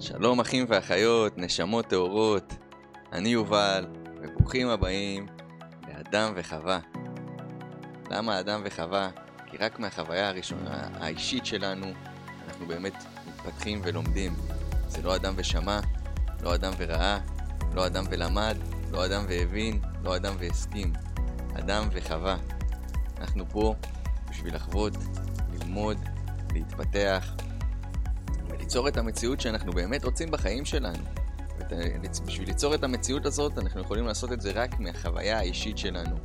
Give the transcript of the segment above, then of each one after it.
שלום אחים ואחיות, נשמות טהורות, אני יובל, וברוכים הבאים לאדם וחווה. למה אדם וחווה? כי רק מהחוויה הראשונה, האישית שלנו, אנחנו באמת מתפתחים ולומדים. זה לא אדם ושמע, לא אדם וראה, לא אדם ולמד, לא אדם והבין, לא אדם והסכים. אדם וחווה. אנחנו פה בשביל לחוות, ללמוד, להתפתח, ליצור את המציאות שאנחנו באמת רוצים בחיים שלנו. בשביל ליצור את המציאות הזאת, אנחנו יכולים לעשות את זה רק מהחוויה האישית שלנו.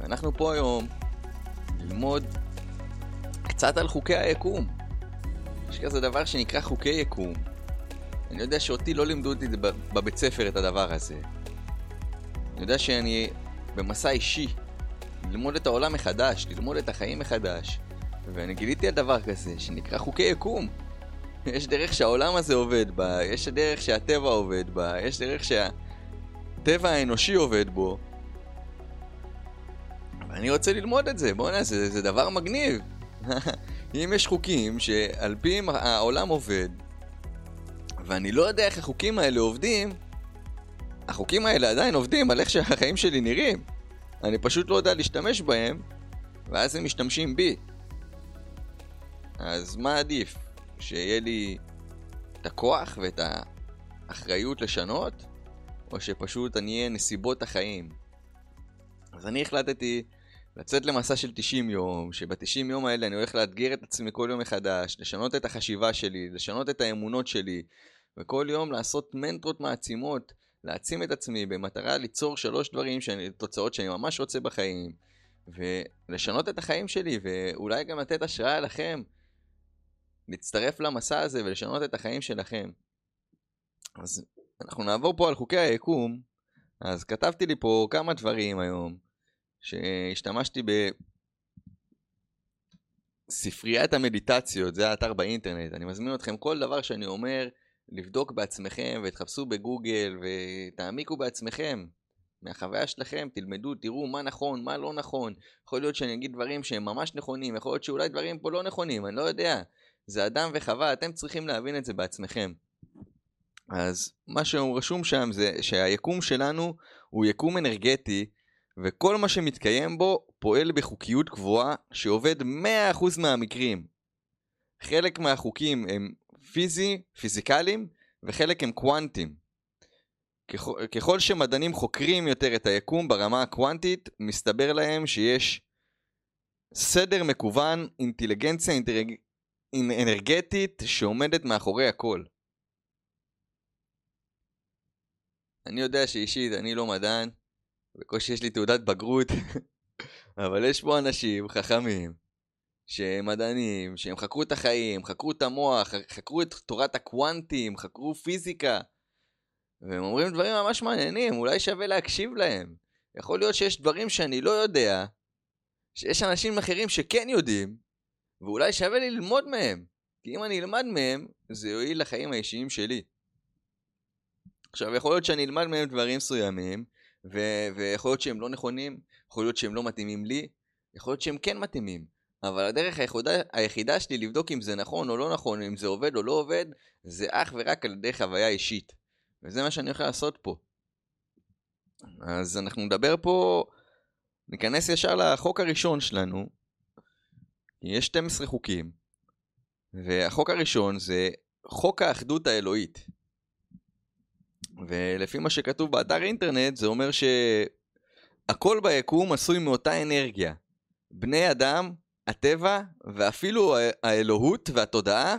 ואנחנו פה היום ללמוד קצת על חוקי היקום. יש כזה דבר שנקרא חוקי יקום. אני יודע שאותי לא לימדו אותי בבית ספר את הדבר הזה. אני יודע שאני במסע אישי, ללמוד את העולם מחדש, ללמוד את החיים מחדש. ואני גיליתי על דבר כזה, שנקרא חוקי יקום. יש דרך שהעולם הזה עובד בה, יש דרך שהטבע עובד בה, יש דרך שהטבע האנושי עובד בו. ואני רוצה ללמוד את זה, בוא'נה, זה, זה דבר מגניב. אם יש חוקים שעל פיהם העולם עובד, ואני לא יודע איך החוקים האלה עובדים, החוקים האלה עדיין עובדים על איך שהחיים שלי נראים. אני פשוט לא יודע להשתמש בהם, ואז הם משתמשים בי. אז מה עדיף? שיהיה לי את הכוח ואת האחריות לשנות, או שפשוט אני אהיה נסיבות החיים. אז אני החלטתי לצאת למסע של 90 יום, שב-90 יום האלה אני הולך לאתגר את עצמי כל יום מחדש, לשנות את החשיבה שלי, לשנות את האמונות שלי, וכל יום לעשות מנטרות מעצימות, להעצים את עצמי במטרה ליצור שלוש דברים, שאני, תוצאות שאני ממש רוצה בחיים, ולשנות את החיים שלי, ואולי גם לתת השראה לכם. להצטרף למסע הזה ולשנות את החיים שלכם. אז אנחנו נעבור פה על חוקי היקום, אז כתבתי לי פה כמה דברים היום, שהשתמשתי בספריית המדיטציות, זה האתר באינטרנט, אני מזמין אתכם כל דבר שאני אומר, לבדוק בעצמכם ותחפשו בגוגל ותעמיקו בעצמכם. מהחוויה שלכם, תלמדו, תראו מה נכון, מה לא נכון. יכול להיות שאני אגיד דברים שהם ממש נכונים, יכול להיות שאולי דברים פה לא נכונים, אני לא יודע. זה אדם וחווה, אתם צריכים להבין את זה בעצמכם. אז מה שרשום שם זה שהיקום שלנו הוא יקום אנרגטי, וכל מה שמתקיים בו פועל בחוקיות גבוהה שעובד 100% מהמקרים. חלק מהחוקים הם פיזי, פיזיקליים, וחלק הם קוונטיים. ככל, ככל שמדענים חוקרים יותר את היקום ברמה הקוונטית, מסתבר להם שיש סדר מקוון, אינטליגנציה אינטרג... אנרגטית שעומדת מאחורי הכל. אני יודע שאישית אני לא מדען, בקושי יש לי תעודת בגרות, אבל יש פה אנשים חכמים, שהם מדענים, שהם חקרו את החיים, חקרו את המוח, חקרו את תורת הקוונטים, חקרו פיזיקה, והם אומרים דברים ממש מעניינים, אולי שווה להקשיב להם. יכול להיות שיש דברים שאני לא יודע, שיש אנשים אחרים שכן יודעים, ואולי שווה לי ללמוד מהם. כי אם אני אלמד מהם, זה יועיל לחיים האישיים שלי. עכשיו, יכול להיות שאני אלמד מהם דברים מסוימים, ו- ויכול להיות שהם לא נכונים, יכול להיות שהם לא מתאימים לי, יכול להיות שהם כן מתאימים. אבל הדרך היחידה, היחידה שלי לבדוק אם זה נכון או לא נכון, אם זה עובד או לא עובד, זה אך ורק על ידי חוויה אישית. וזה מה שאני הולך לעשות פה. אז אנחנו נדבר פה, ניכנס ישר לחוק הראשון שלנו, יש 12 חוקים, והחוק הראשון זה חוק האחדות האלוהית. ולפי מה שכתוב באתר אינטרנט זה אומר שהכל ביקום עשוי מאותה אנרגיה. בני אדם, הטבע ואפילו האלוהות והתודעה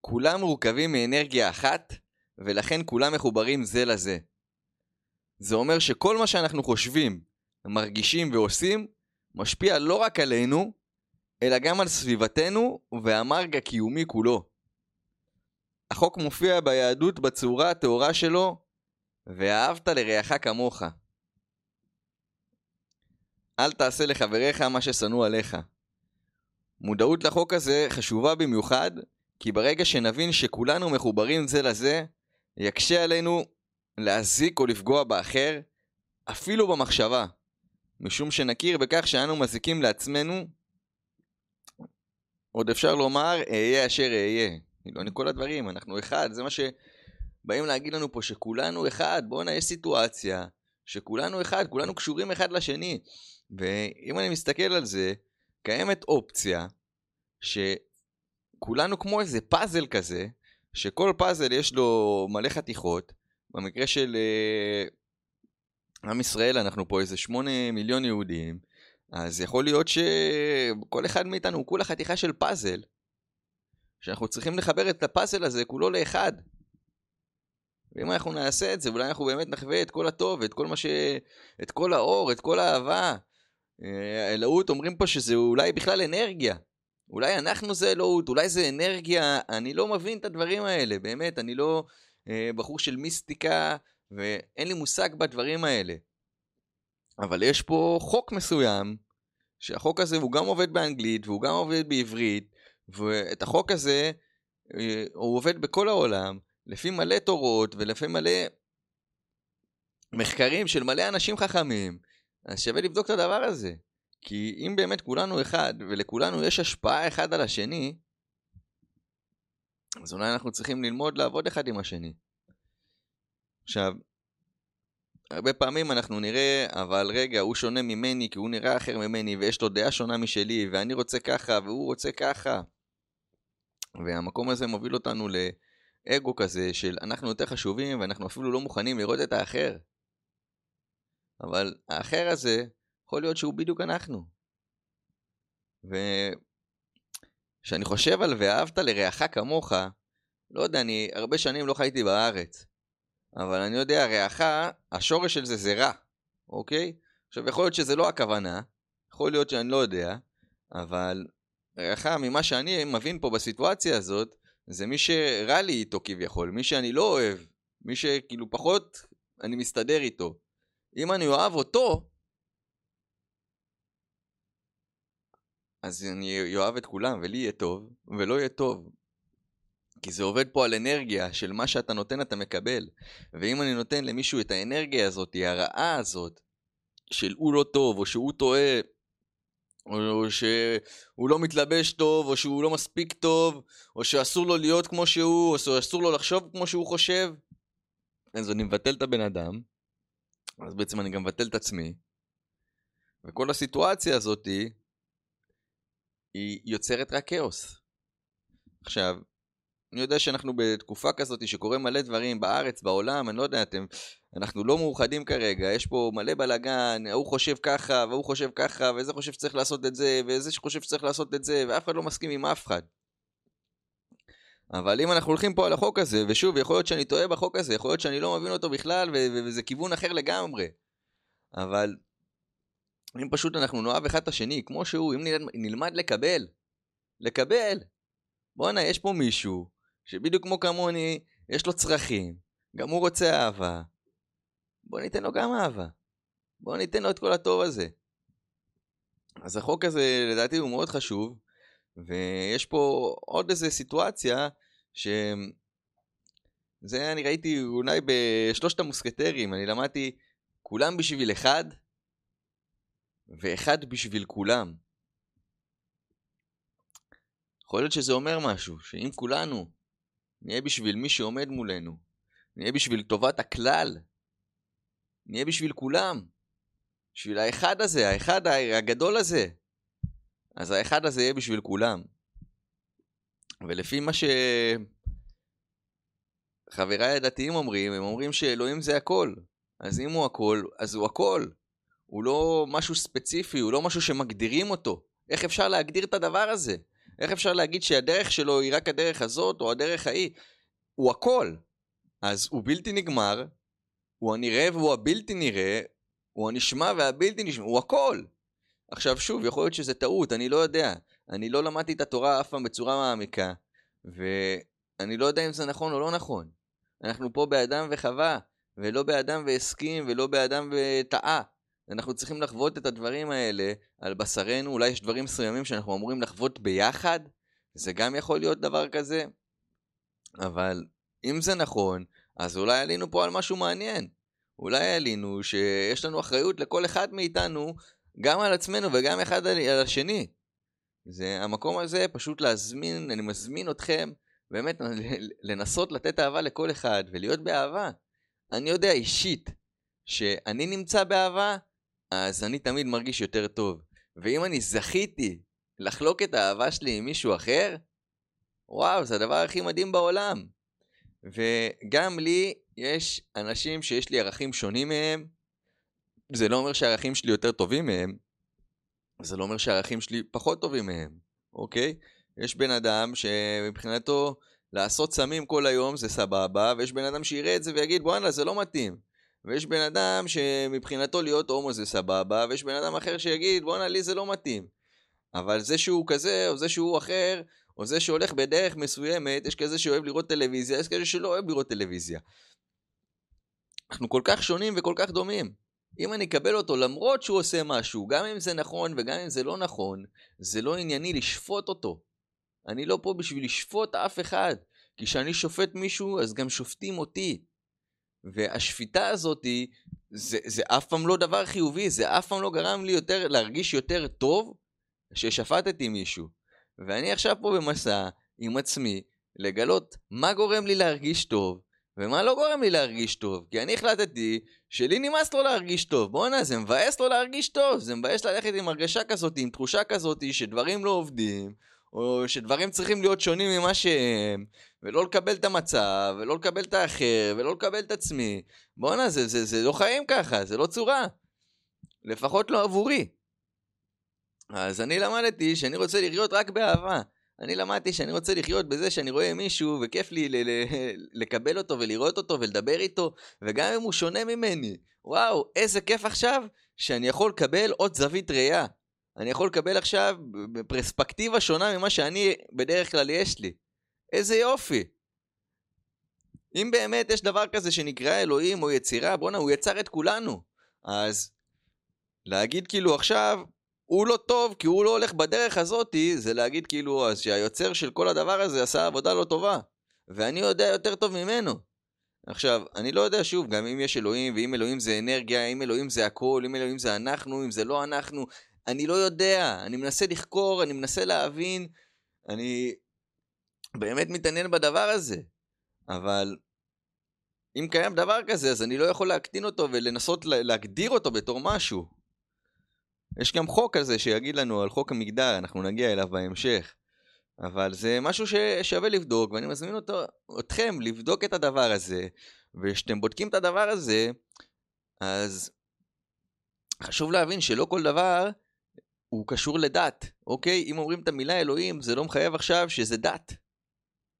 כולם מורכבים מאנרגיה אחת ולכן כולם מחוברים זה לזה. זה אומר שכל מה שאנחנו חושבים, מרגישים ועושים משפיע לא רק עלינו, אלא גם על סביבתנו והמרג הקיומי כולו. החוק מופיע ביהדות בצורה הטהורה שלו, ואהבת לרעך כמוך. אל תעשה לחבריך מה ששנוא עליך. מודעות לחוק הזה חשובה במיוחד, כי ברגע שנבין שכולנו מחוברים זה לזה, יקשה עלינו להזיק או לפגוע באחר, אפילו במחשבה, משום שנכיר בכך שאנו מזיקים לעצמנו עוד אפשר לומר, אהיה אשר אהיה. כאילו, אני כל הדברים, אנחנו אחד, זה מה שבאים להגיד לנו פה, שכולנו אחד, בואנה, יש סיטואציה, שכולנו אחד, כולנו קשורים אחד לשני. ואם אני מסתכל על זה, קיימת אופציה שכולנו כמו איזה פאזל כזה, שכל פאזל יש לו מלא חתיכות. במקרה של uh, עם ישראל, אנחנו פה איזה שמונה מיליון יהודים, אז יכול להיות שכל אחד מאיתנו הוא כולה חתיכה של פאזל, שאנחנו צריכים לחבר את הפאזל הזה כולו לאחד. ואם אנחנו נעשה את זה, אולי אנחנו באמת נחווה את כל הטוב, את כל מה ש... את כל האור, את כל האהבה. אה, אלוהות אומרים פה שזה אולי בכלל אנרגיה. אולי אנחנו זה אלוהות, אולי זה אנרגיה, אני לא מבין את הדברים האלה, באמת, אני לא אה, בחור של מיסטיקה, ואין לי מושג בדברים האלה. אבל יש פה חוק מסוים, שהחוק הזה הוא גם עובד באנגלית, והוא גם עובד בעברית, ואת החוק הזה, אה, הוא עובד בכל העולם, לפי מלא תורות ולפי מלא מחקרים של מלא אנשים חכמים, אז שווה לבדוק את הדבר הזה. כי אם באמת כולנו אחד, ולכולנו יש השפעה אחד על השני, אז אולי אנחנו צריכים ללמוד לעבוד אחד עם השני. עכשיו, הרבה פעמים אנחנו נראה, אבל רגע, הוא שונה ממני כי הוא נראה אחר ממני ויש לו דעה שונה משלי ואני רוצה ככה והוא רוצה ככה. והמקום הזה מוביל אותנו לאגו כזה של אנחנו יותר חשובים ואנחנו אפילו לא מוכנים לראות את האחר. אבל האחר הזה, יכול להיות שהוא בדיוק אנחנו. וכשאני חושב על ואהבת לרעך כמוך, לא יודע, אני הרבה שנים לא חייתי בארץ. אבל אני יודע, רעך, השורש של זה זה רע, אוקיי? עכשיו, יכול להיות שזה לא הכוונה, יכול להיות שאני לא יודע, אבל רעך, ממה שאני מבין פה בסיטואציה הזאת, זה מי שרע לי איתו כביכול, מי שאני לא אוהב, מי שכאילו פחות אני מסתדר איתו. אם אני אוהב אותו, אז אני אוהב את כולם, ולי יהיה טוב, ולא יהיה טוב. כי זה עובד פה על אנרגיה של מה שאתה נותן אתה מקבל. ואם אני נותן למישהו את האנרגיה הזאת, הרעה הזאת, של הוא לא טוב, או שהוא טועה, או שהוא לא מתלבש טוב, או שהוא לא מספיק טוב, או שאסור לו להיות כמו שהוא, או שאסור לו לחשוב כמו שהוא חושב, אז אני מבטל את הבן אדם, אז בעצם אני גם מבטל את עצמי. וכל הסיטואציה הזאתי, היא יוצרת רק כאוס. עכשיו, אני יודע שאנחנו בתקופה כזאת שקורה מלא דברים בארץ, בעולם, אני לא יודע, אתם, אנחנו לא מאוחדים כרגע, יש פה מלא בלאגן, ההוא חושב ככה, והוא חושב ככה, וזה חושב שצריך לעשות את זה, וזה שחושב שצריך לעשות את זה, ואף אחד לא מסכים עם אף אחד. אבל אם אנחנו הולכים פה על החוק הזה, ושוב, יכול להיות שאני טועה בחוק הזה, יכול להיות שאני לא מבין אותו בכלל, וזה כיוון אחר לגמרי. אבל אם פשוט אנחנו נאהב אחד את השני, כמו שהוא, אם נלמד לקבל, לקבל. בואנה, יש פה מישהו שבדיוק כמו כמוני, יש לו צרכים, גם הוא רוצה אהבה. בוא ניתן לו גם אהבה. בוא ניתן לו את כל הטוב הזה. אז החוק הזה לדעתי הוא מאוד חשוב, ויש פה עוד איזה סיטואציה ש... זה אני ראיתי אולי בשלושת המוסקטרים, אני למדתי כולם בשביל אחד, ואחד בשביל כולם. יכול להיות שזה אומר משהו, שאם כולנו נהיה בשביל מי שעומד מולנו, נהיה בשביל טובת הכלל, נהיה בשביל כולם, בשביל האחד הזה, האחד הגדול הזה, אז האחד הזה יהיה בשביל כולם. ולפי מה שחבריי הדתיים אומרים, הם אומרים שאלוהים זה הכל. אז אם הוא הכל, אז הוא הכל. הוא לא משהו ספציפי, הוא לא משהו שמגדירים אותו. איך אפשר להגדיר את הדבר הזה? איך אפשר להגיד שהדרך שלו היא רק הדרך הזאת או הדרך ההיא? הוא הכל. אז הוא בלתי נגמר, הוא הנראה והוא הבלתי נראה, הוא הנשמע והבלתי נשמע, הוא הכל. עכשיו שוב, יכול להיות שזה טעות, אני לא יודע. אני לא למדתי את התורה אף פעם בצורה מעמיקה, ואני לא יודע אם זה נכון או לא נכון. אנחנו פה באדם וחווה, ולא באדם והסכים, ולא באדם וטעה. אנחנו צריכים לחוות את הדברים האלה על בשרנו, אולי יש דברים מסוימים שאנחנו אמורים לחוות ביחד, זה גם יכול להיות דבר כזה, אבל אם זה נכון, אז אולי עלינו פה על משהו מעניין. אולי עלינו שיש לנו אחריות לכל אחד מאיתנו, גם על עצמנו וגם אחד על השני. זה המקום הזה, פשוט להזמין, אני מזמין אתכם באמת לנסות לתת אהבה לכל אחד ולהיות באהבה. אני יודע אישית שאני נמצא באהבה, אז אני תמיד מרגיש יותר טוב. ואם אני זכיתי לחלוק את האהבה שלי עם מישהו אחר, וואו, זה הדבר הכי מדהים בעולם. וגם לי יש אנשים שיש לי ערכים שונים מהם. זה לא אומר שהערכים שלי יותר טובים מהם, זה לא אומר שהערכים שלי פחות טובים מהם, אוקיי? יש בן אדם שמבחינתו לעשות סמים כל היום זה סבבה, ויש בן אדם שיראה את זה ויגיד בואנה זה לא מתאים. ויש בן אדם שמבחינתו להיות הומו זה סבבה, ויש בן אדם אחר שיגיד בואנה לי זה לא מתאים. אבל זה שהוא כזה, או זה שהוא אחר, או זה שהולך בדרך מסוימת, יש כזה שאוהב לראות טלוויזיה, יש כזה שלא אוהב לראות טלוויזיה. אנחנו כל כך שונים וכל כך דומים. אם אני אקבל אותו למרות שהוא עושה משהו, גם אם זה נכון וגם אם זה לא נכון, זה לא ענייני לשפוט אותו. אני לא פה בשביל לשפוט אף אחד, כי כשאני שופט מישהו, אז גם שופטים אותי. והשפיטה הזאת, זה, זה אף פעם לא דבר חיובי, זה אף פעם לא גרם לי יותר, להרגיש יותר טוב ששפטתי מישהו. ואני עכשיו פה במסע עם עצמי, לגלות מה גורם לי להרגיש טוב, ומה לא גורם לי להרגיש טוב? כי אני החלטתי שלי נמאס לו להרגיש טוב. בואנה, זה מבאס לו להרגיש טוב. זה מבאס ללכת עם הרגשה כזאת, עם תחושה כזאת שדברים לא עובדים, או שדברים צריכים להיות שונים ממה שהם, ולא לקבל את המצב, ולא לקבל את האחר, ולא לקבל את עצמי. בואנה, זה, זה, זה לא חיים ככה, זה לא צורה. לפחות לא עבורי. אז אני למדתי שאני רוצה לחיות רק באהבה. אני למדתי שאני רוצה לחיות בזה שאני רואה מישהו וכיף לי ל- ל- לקבל אותו ולראות אותו ולדבר איתו, וגם אם הוא שונה ממני, וואו, איזה כיף עכשיו שאני יכול לקבל עוד זווית ראייה. אני יכול לקבל עכשיו פרספקטיבה שונה ממה שאני בדרך כלל יש לי. איזה יופי. אם באמת יש דבר כזה שנקרא אלוהים או יצירה, בואנה, הוא יצר את כולנו. אז להגיד כאילו עכשיו, הוא לא טוב כי הוא לא הולך בדרך הזאתי, זה להגיד כאילו אז שהיוצר של כל הדבר הזה עשה עבודה לא טובה. ואני יודע יותר טוב ממנו. עכשיו, אני לא יודע שוב, גם אם יש אלוהים, ואם אלוהים זה אנרגיה, אם אלוהים זה הכל, אם אלוהים זה אנחנו, אם זה לא אנחנו, אני לא יודע. אני מנסה לחקור, אני מנסה להבין, אני באמת מתעניין בדבר הזה. אבל אם קיים דבר כזה, אז אני לא יכול להקטין אותו ולנסות להגדיר אותו בתור משהו. יש גם חוק כזה שיגיד לנו על חוק המגדר, אנחנו נגיע אליו בהמשך. אבל זה משהו ששווה לבדוק, ואני מזמין אותו, אתכם לבדוק את הדבר הזה, וכשאתם בודקים את הדבר הזה, אז חשוב להבין שלא כל דבר הוא קשור לדת, אוקיי? אם אומרים את המילה אלוהים, זה לא מחייב עכשיו שזה דת.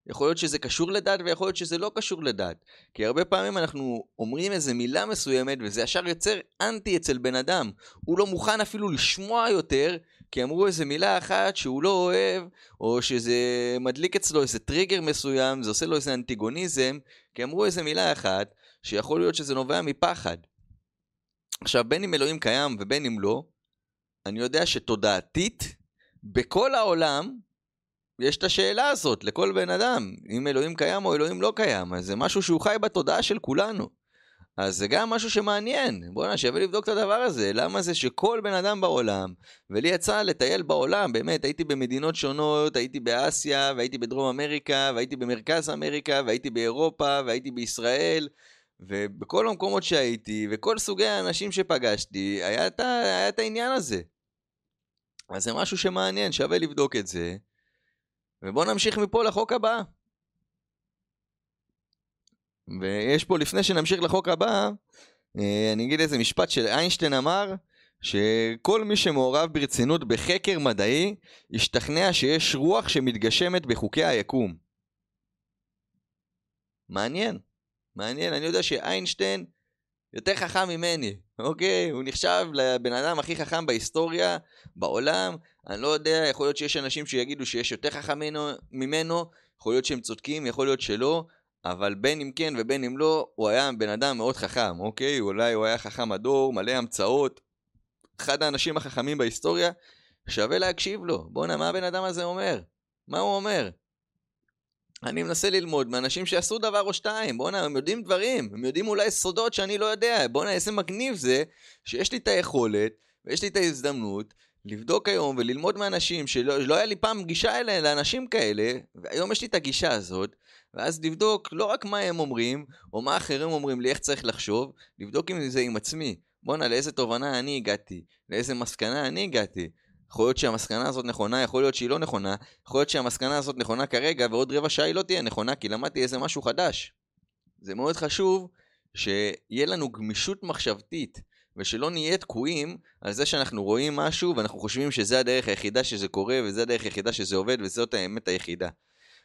יכול להיות שזה קשור לדת ויכול להיות שזה לא קשור לדת. כי הרבה פעמים אנחנו אומרים איזה מילה מסוימת וזה ישר יוצר אנטי אצל בן אדם. הוא לא מוכן אפילו לשמוע יותר כי אמרו איזה מילה אחת שהוא לא אוהב או שזה מדליק אצלו איזה טריגר מסוים, זה עושה לו איזה אנטיגוניזם כי אמרו איזה מילה אחת שיכול להיות שזה נובע מפחד. עכשיו בין אם אלוהים קיים ובין אם לא, אני יודע שתודעתית בכל העולם יש את השאלה הזאת לכל בן אדם, אם אלוהים קיים או אלוהים לא קיים, אז זה משהו שהוא חי בתודעה של כולנו. אז זה גם משהו שמעניין, בוא'נה שווה לבדוק את הדבר הזה, למה זה שכל בן אדם בעולם, ולי יצא לטייל בעולם, באמת, הייתי במדינות שונות, הייתי באסיה, והייתי בדרום אמריקה, והייתי במרכז אמריקה, והייתי באירופה, והייתי בישראל, ובכל המקומות שהייתי, וכל סוגי האנשים שפגשתי, היה את, העניין הזה. אז זה משהו שמעניין, שווה לבדוק את זה. ובואו נמשיך מפה לחוק הבא. ויש פה, לפני שנמשיך לחוק הבא, אה, אני אגיד איזה משפט של איינשטיין אמר, שכל מי שמעורב ברצינות בחקר מדעי, ישתכנע שיש רוח שמתגשמת בחוקי היקום. מעניין, מעניין, אני יודע שאיינשטיין יותר חכם ממני, אוקיי? הוא נחשב לבן אדם הכי חכם בהיסטוריה, בעולם. אני לא יודע, יכול להיות שיש אנשים שיגידו שיש יותר חכם ממנו, יכול להיות שהם צודקים, יכול להיות שלא, אבל בין אם כן ובין אם לא, הוא היה בן אדם מאוד חכם, אוקיי? אולי הוא היה חכם הדור, מלא המצאות. אחד האנשים החכמים בהיסטוריה, שווה להקשיב לו. בואנה, מה הבן אדם הזה אומר? מה הוא אומר? אני מנסה ללמוד מאנשים שעשו דבר או שתיים, בואנה, הם יודעים דברים, הם יודעים אולי סודות שאני לא יודע, בואנה, איזה מגניב זה שיש לי את היכולת ויש לי את ההזדמנות לבדוק היום וללמוד מאנשים שלא לא היה לי פעם גישה אלה, לאנשים כאלה, והיום יש לי את הגישה הזאת, ואז לבדוק לא רק מה הם אומרים, או מה אחרים אומרים לי איך צריך לחשוב, לבדוק עם זה עם עצמי. בואנה, לאיזה תובנה אני הגעתי, לאיזה מסקנה אני הגעתי. יכול להיות שהמסקנה הזאת נכונה, יכול להיות שהיא לא נכונה, יכול להיות שהמסקנה הזאת נכונה כרגע, ועוד רבע שעה היא לא תהיה נכונה, כי למדתי איזה משהו חדש. זה מאוד חשוב שיהיה לנו גמישות מחשבתית, ושלא נהיה תקועים על זה שאנחנו רואים משהו, ואנחנו חושבים שזה הדרך היחידה שזה קורה, וזה הדרך היחידה שזה עובד, וזאת האמת היחידה.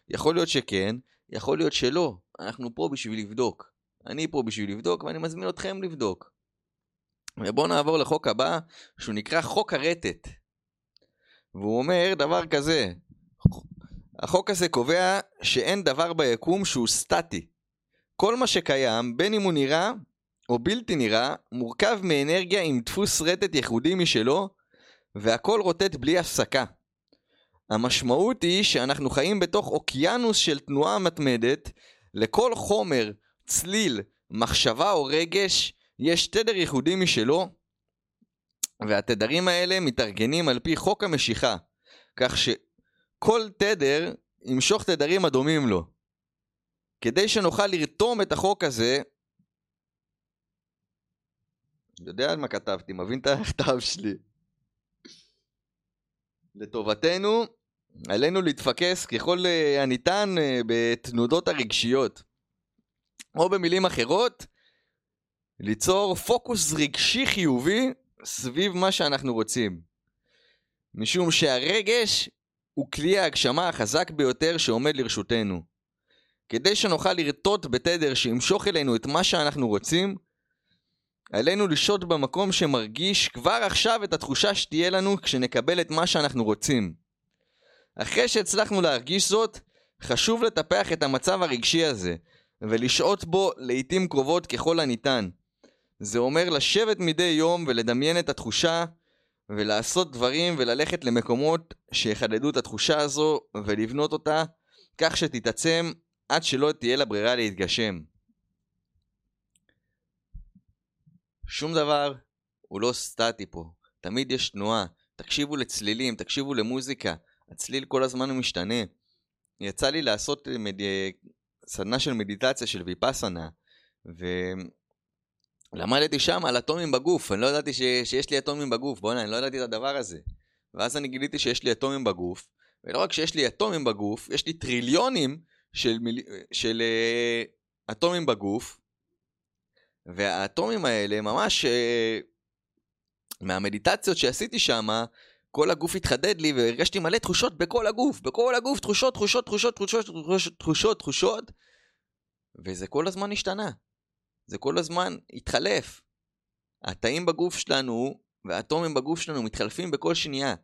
יכול להיות שכן, יכול להיות שלא. אנחנו פה בשביל לבדוק. אני פה בשביל לבדוק, ואני מזמין אתכם לבדוק. ובואו נעבור לחוק הבא, שהוא נקרא חוק הרטט. והוא אומר דבר כזה, החוק הזה קובע שאין דבר ביקום שהוא סטטי. כל מה שקיים, בין אם הוא נראה או בלתי נראה, מורכב מאנרגיה עם דפוס רטט ייחודי משלו, והכל רוטט בלי הפסקה. המשמעות היא שאנחנו חיים בתוך אוקיינוס של תנועה מתמדת, לכל חומר, צליל, מחשבה או רגש, יש תדר ייחודי משלו, והתדרים האלה מתארגנים על פי חוק המשיכה, כך שכל תדר ימשוך תדרים הדומים לו. כדי שנוכל לרתום את החוק הזה, יודע על מה כתבתי, מבין את הכתב שלי. לטובתנו, עלינו להתפקס ככל אה, הניתן אה, בתנודות הרגשיות. או במילים אחרות, ליצור פוקוס רגשי חיובי סביב מה שאנחנו רוצים. משום שהרגש הוא כלי ההגשמה החזק ביותר שעומד לרשותנו. כדי שנוכל לרטוט בתדר שימשוך אלינו את מה שאנחנו רוצים, עלינו לשהות במקום שמרגיש כבר עכשיו את התחושה שתהיה לנו כשנקבל את מה שאנחנו רוצים. אחרי שהצלחנו להרגיש זאת, חשוב לטפח את המצב הרגשי הזה, ולשהות בו לעיתים קרובות ככל הניתן. זה אומר לשבת מדי יום ולדמיין את התחושה, ולעשות דברים וללכת למקומות שיחדדו את התחושה הזו, ולבנות אותה, כך שתתעצם עד שלא תהיה לה ברירה להתגשם. שום דבר הוא לא סטטי פה, תמיד יש תנועה. תקשיבו לצלילים, תקשיבו למוזיקה, הצליל כל הזמן הוא משתנה. יצא לי לעשות מד... סדנה של מדיטציה של ויפאסנה, ולמדתי שם על אטומים בגוף, אני לא ידעתי ש... שיש לי אטומים בגוף, בוא'נה, אני לא ידעתי את הדבר הזה. ואז אני גיליתי שיש לי אטומים בגוף, ולא רק שיש לי אטומים בגוף, יש לי טריליונים של, מיל... של uh, אטומים בגוף, והאטומים האלה ממש, uh, מהמדיטציות שעשיתי שם, כל הגוף התחדד לי והרגשתי מלא תחושות בכל הגוף, בכל הגוף, תחושות, תחושות, תחושות, תחושות, תחושות, תחושות, תחושות, וזה כל הזמן השתנה. זה כל הזמן התחלף. התאים בגוף שלנו והאטומים בגוף שלנו מתחלפים בכל שנייה.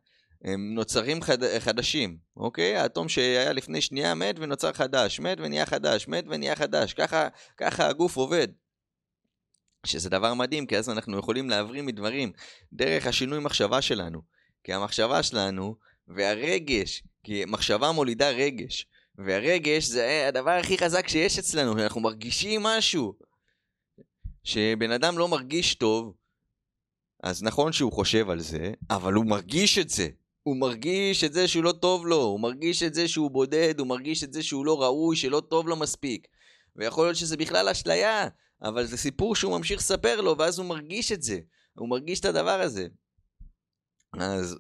הם נוצרים חד... חדשים, אוקיי? האטום שהיה לפני שנייה מת ונוצר חדש, מת ונהיה חדש, מת ונהיה חדש, ככה, ככה הגוף עובד. שזה דבר מדהים, כי אז אנחנו יכולים להבריא מדברים דרך השינוי מחשבה שלנו. כי המחשבה שלנו והרגש, כי מחשבה מולידה רגש, והרגש זה הדבר הכי חזק שיש אצלנו, אנחנו מרגישים משהו. שבן אדם לא מרגיש טוב, אז נכון שהוא חושב על זה, אבל הוא מרגיש את זה. הוא מרגיש את זה שהוא לא טוב לו, הוא מרגיש את זה שהוא בודד, הוא מרגיש את זה שהוא לא ראוי, שלא טוב לו מספיק. ויכול להיות שזה בכלל אשליה, אבל זה סיפור שהוא ממשיך לספר לו, ואז הוא מרגיש את זה. הוא מרגיש את הדבר הזה. אז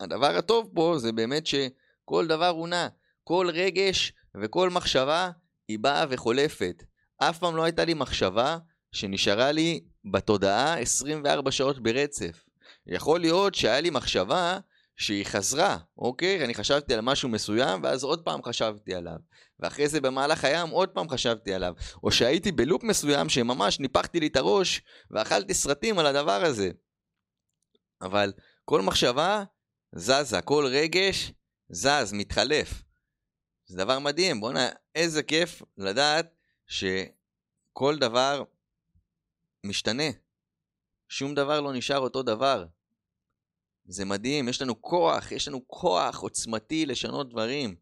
הדבר הטוב פה זה באמת שכל דבר הוא נע. כל רגש וכל מחשבה היא באה וחולפת. אף פעם לא הייתה לי מחשבה שנשארה לי בתודעה 24 שעות ברצף. יכול להיות שהיה לי מחשבה שהיא חזרה, אוקיי? אני חשבתי על משהו מסוים, ואז עוד פעם חשבתי עליו. ואחרי זה במהלך הים עוד פעם חשבתי עליו. או שהייתי בלופ מסוים שממש ניפחתי לי את הראש, ואכלתי סרטים על הדבר הזה. אבל כל מחשבה זזה, כל רגש זז, מתחלף. זה דבר מדהים, בואנה, איזה כיף לדעת שכל דבר משתנה. שום דבר לא נשאר אותו דבר. זה מדהים, יש לנו כוח, יש לנו כוח עוצמתי לשנות דברים.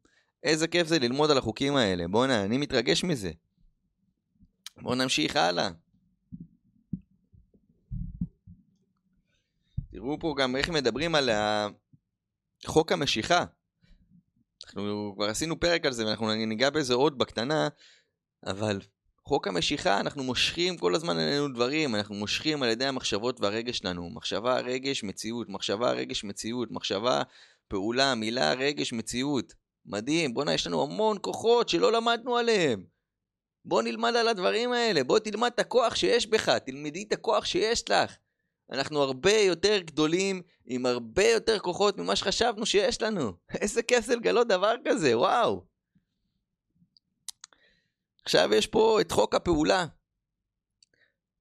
איזה כיף זה ללמוד על החוקים האלה. בואנה, אני מתרגש מזה. בואו נמשיך הלאה. תראו פה גם איך מדברים על חוק המשיכה. אנחנו כבר עשינו פרק על זה ואנחנו ניגע בזה עוד בקטנה, אבל חוק המשיכה, אנחנו מושכים כל הזמן עלינו דברים, אנחנו מושכים על ידי המחשבות והרגש שלנו. מחשבה, רגש, מציאות, מחשבה, רגש, מציאות, מחשבה, פעולה, מילה, רגש, מציאות. מדהים, בואנה, יש לנו המון כוחות שלא למדנו עליהם. בוא נלמד על הדברים האלה, בוא תלמד את הכוח שיש בך, תלמדי את הכוח שיש לך. אנחנו הרבה יותר גדולים, עם הרבה יותר כוחות ממה שחשבנו שיש לנו. איזה כיף זה לגלות דבר כזה, וואו. עכשיו יש פה את חוק הפעולה.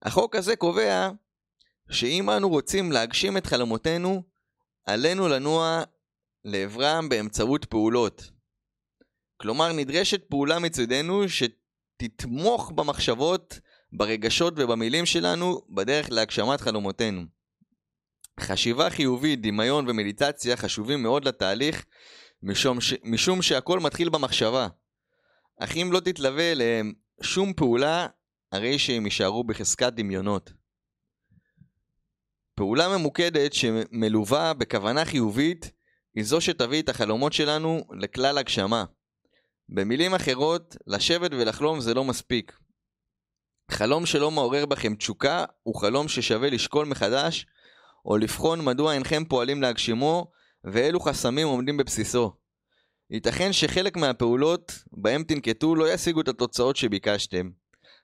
החוק הזה קובע שאם אנו רוצים להגשים את חלומותינו, עלינו לנוע לעברם באמצעות פעולות. כלומר, נדרשת פעולה מצדנו שתתמוך במחשבות, ברגשות ובמילים שלנו בדרך להגשמת חלומותינו. חשיבה חיובית, דמיון ומדיטציה חשובים מאוד לתהליך, משום, ש... משום שהכל מתחיל במחשבה. אך אם לא תתלווה אליהם שום פעולה, הרי שהם יישארו בחזקת דמיונות. פעולה ממוקדת שמלווה בכוונה חיובית היא זו שתביא את החלומות שלנו לכלל הגשמה. במילים אחרות, לשבת ולחלום זה לא מספיק. חלום שלא מעורר בכם תשוקה הוא חלום ששווה לשקול מחדש או לבחון מדוע אינכם פועלים להגשימו ואילו חסמים עומדים בבסיסו. ייתכן שחלק מהפעולות בהם תנקטו לא ישיגו את התוצאות שביקשתם.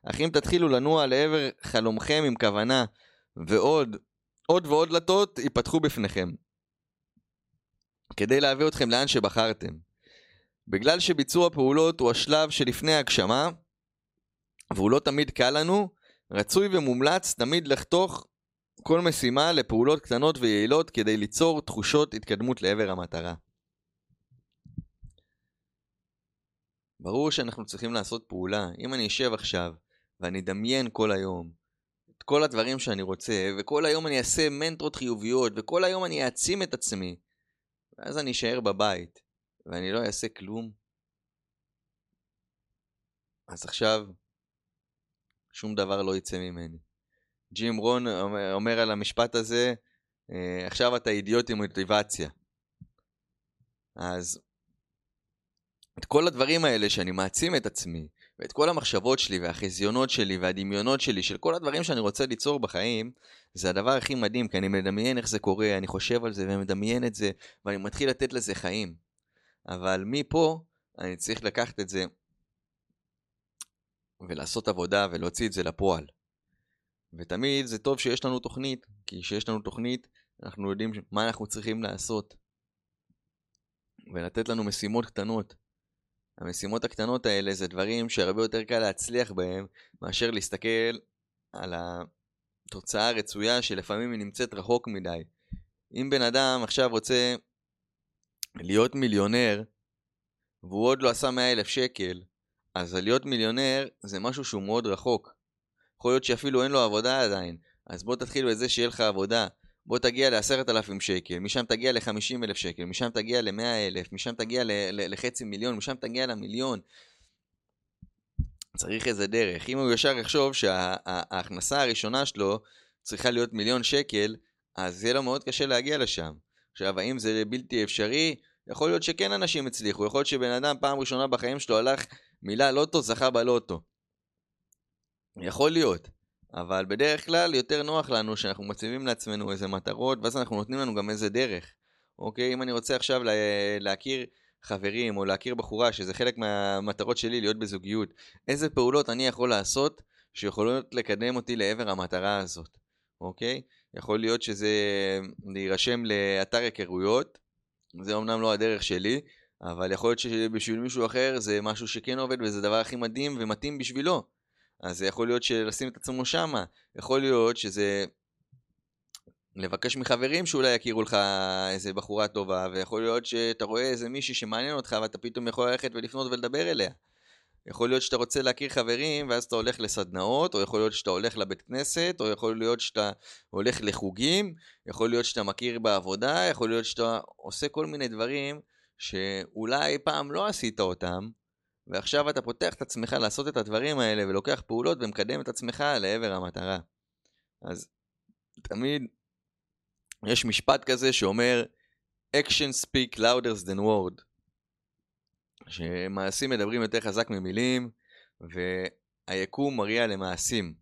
אך אם תתחילו לנוע לעבר חלומכם עם כוונה, ועוד, עוד ועוד דלתות ייפתחו בפניכם. כדי להביא אתכם לאן שבחרתם. בגלל שביצוע פעולות הוא השלב שלפני ההגשמה, והוא לא תמיד קל לנו, רצוי ומומלץ תמיד לחתוך כל משימה לפעולות קטנות ויעילות כדי ליצור תחושות התקדמות לעבר המטרה. ברור שאנחנו צריכים לעשות פעולה. אם אני אשב עכשיו ואני אדמיין כל היום את כל הדברים שאני רוצה, וכל היום אני אעשה מנטרות חיוביות, וכל היום אני אעצים את עצמי, ואז אני אשאר בבית, ואני לא אעשה כלום, אז עכשיו שום דבר לא יצא ממני. ג'ים רון אומר, אומר על המשפט הזה, אה, עכשיו אתה אידיוט עם מוטיבציה. אז את כל הדברים האלה שאני מעצים את עצמי, ואת כל המחשבות שלי והחזיונות שלי והדמיונות שלי, של כל הדברים שאני רוצה ליצור בחיים, זה הדבר הכי מדהים, כי אני מדמיין איך זה קורה, אני חושב על זה ומדמיין את זה, ואני מתחיל לתת לזה חיים. אבל מפה אני צריך לקחת את זה ולעשות עבודה ולהוציא את זה לפועל. ותמיד זה טוב שיש לנו תוכנית, כי כשיש לנו תוכנית, אנחנו יודעים מה אנחנו צריכים לעשות. ולתת לנו משימות קטנות. המשימות הקטנות האלה זה דברים שהרבה יותר קל להצליח בהם מאשר להסתכל על התוצאה הרצויה שלפעמים היא נמצאת רחוק מדי. אם בן אדם עכשיו רוצה להיות מיליונר והוא עוד לא עשה 100 אלף שקל, אז להיות מיליונר זה משהו שהוא מאוד רחוק. יכול להיות שאפילו אין לו עבודה עדיין, אז בוא תתחיל בזה שיהיה לך עבודה. בוא תגיע לעשרת אלפים שקל, משם תגיע לחמישים אלף שקל, משם תגיע למאה אלף, משם תגיע לחצי מיליון, משם תגיע למיליון. צריך איזה דרך. אם הוא ישר יחשוב שההכנסה הראשונה שלו צריכה להיות מיליון שקל, אז יהיה לו מאוד קשה להגיע לשם. עכשיו, האם זה בלתי אפשרי? יכול להיות שכן אנשים הצליחו, יכול להיות שבן אדם פעם ראשונה בחיים שלו הלך מילה לוטו, זכה בלוטו. יכול להיות. אבל בדרך כלל יותר נוח לנו שאנחנו מציבים לעצמנו איזה מטרות, ואז אנחנו נותנים לנו גם איזה דרך. אוקיי? אם אני רוצה עכשיו לה, להכיר חברים, או להכיר בחורה, שזה חלק מהמטרות שלי להיות בזוגיות, איזה פעולות אני יכול לעשות שיכולות לקדם אותי לעבר המטרה הזאת, אוקיי? יכול להיות שזה להירשם לאתר היכרויות, זה אמנם לא הדרך שלי, אבל יכול להיות שבשביל מישהו אחר זה משהו שכן עובד וזה הדבר הכי מדהים ומתאים בשבילו. אז יכול להיות שלשים את עצמו שמה, יכול להיות שזה לבקש מחברים שאולי יכירו לך איזה בחורה טובה, ויכול להיות שאתה רואה איזה מישהי שמעניין אותך ואתה פתאום יכול ללכת ולפנות ולדבר אליה. יכול להיות שאתה רוצה להכיר חברים ואז אתה הולך לסדנאות, או יכול להיות שאתה הולך לבית כנסת, או יכול להיות שאתה הולך לחוגים, יכול להיות שאתה מכיר בעבודה, יכול להיות שאתה עושה כל מיני דברים שאולי פעם לא עשית אותם, ועכשיו אתה פותח את עצמך לעשות את הדברים האלה ולוקח פעולות ומקדם את עצמך לעבר המטרה. אז תמיד יש משפט כזה שאומר action speak louder than word. שמעשים מדברים יותר חזק ממילים, והיקום מריע למעשים.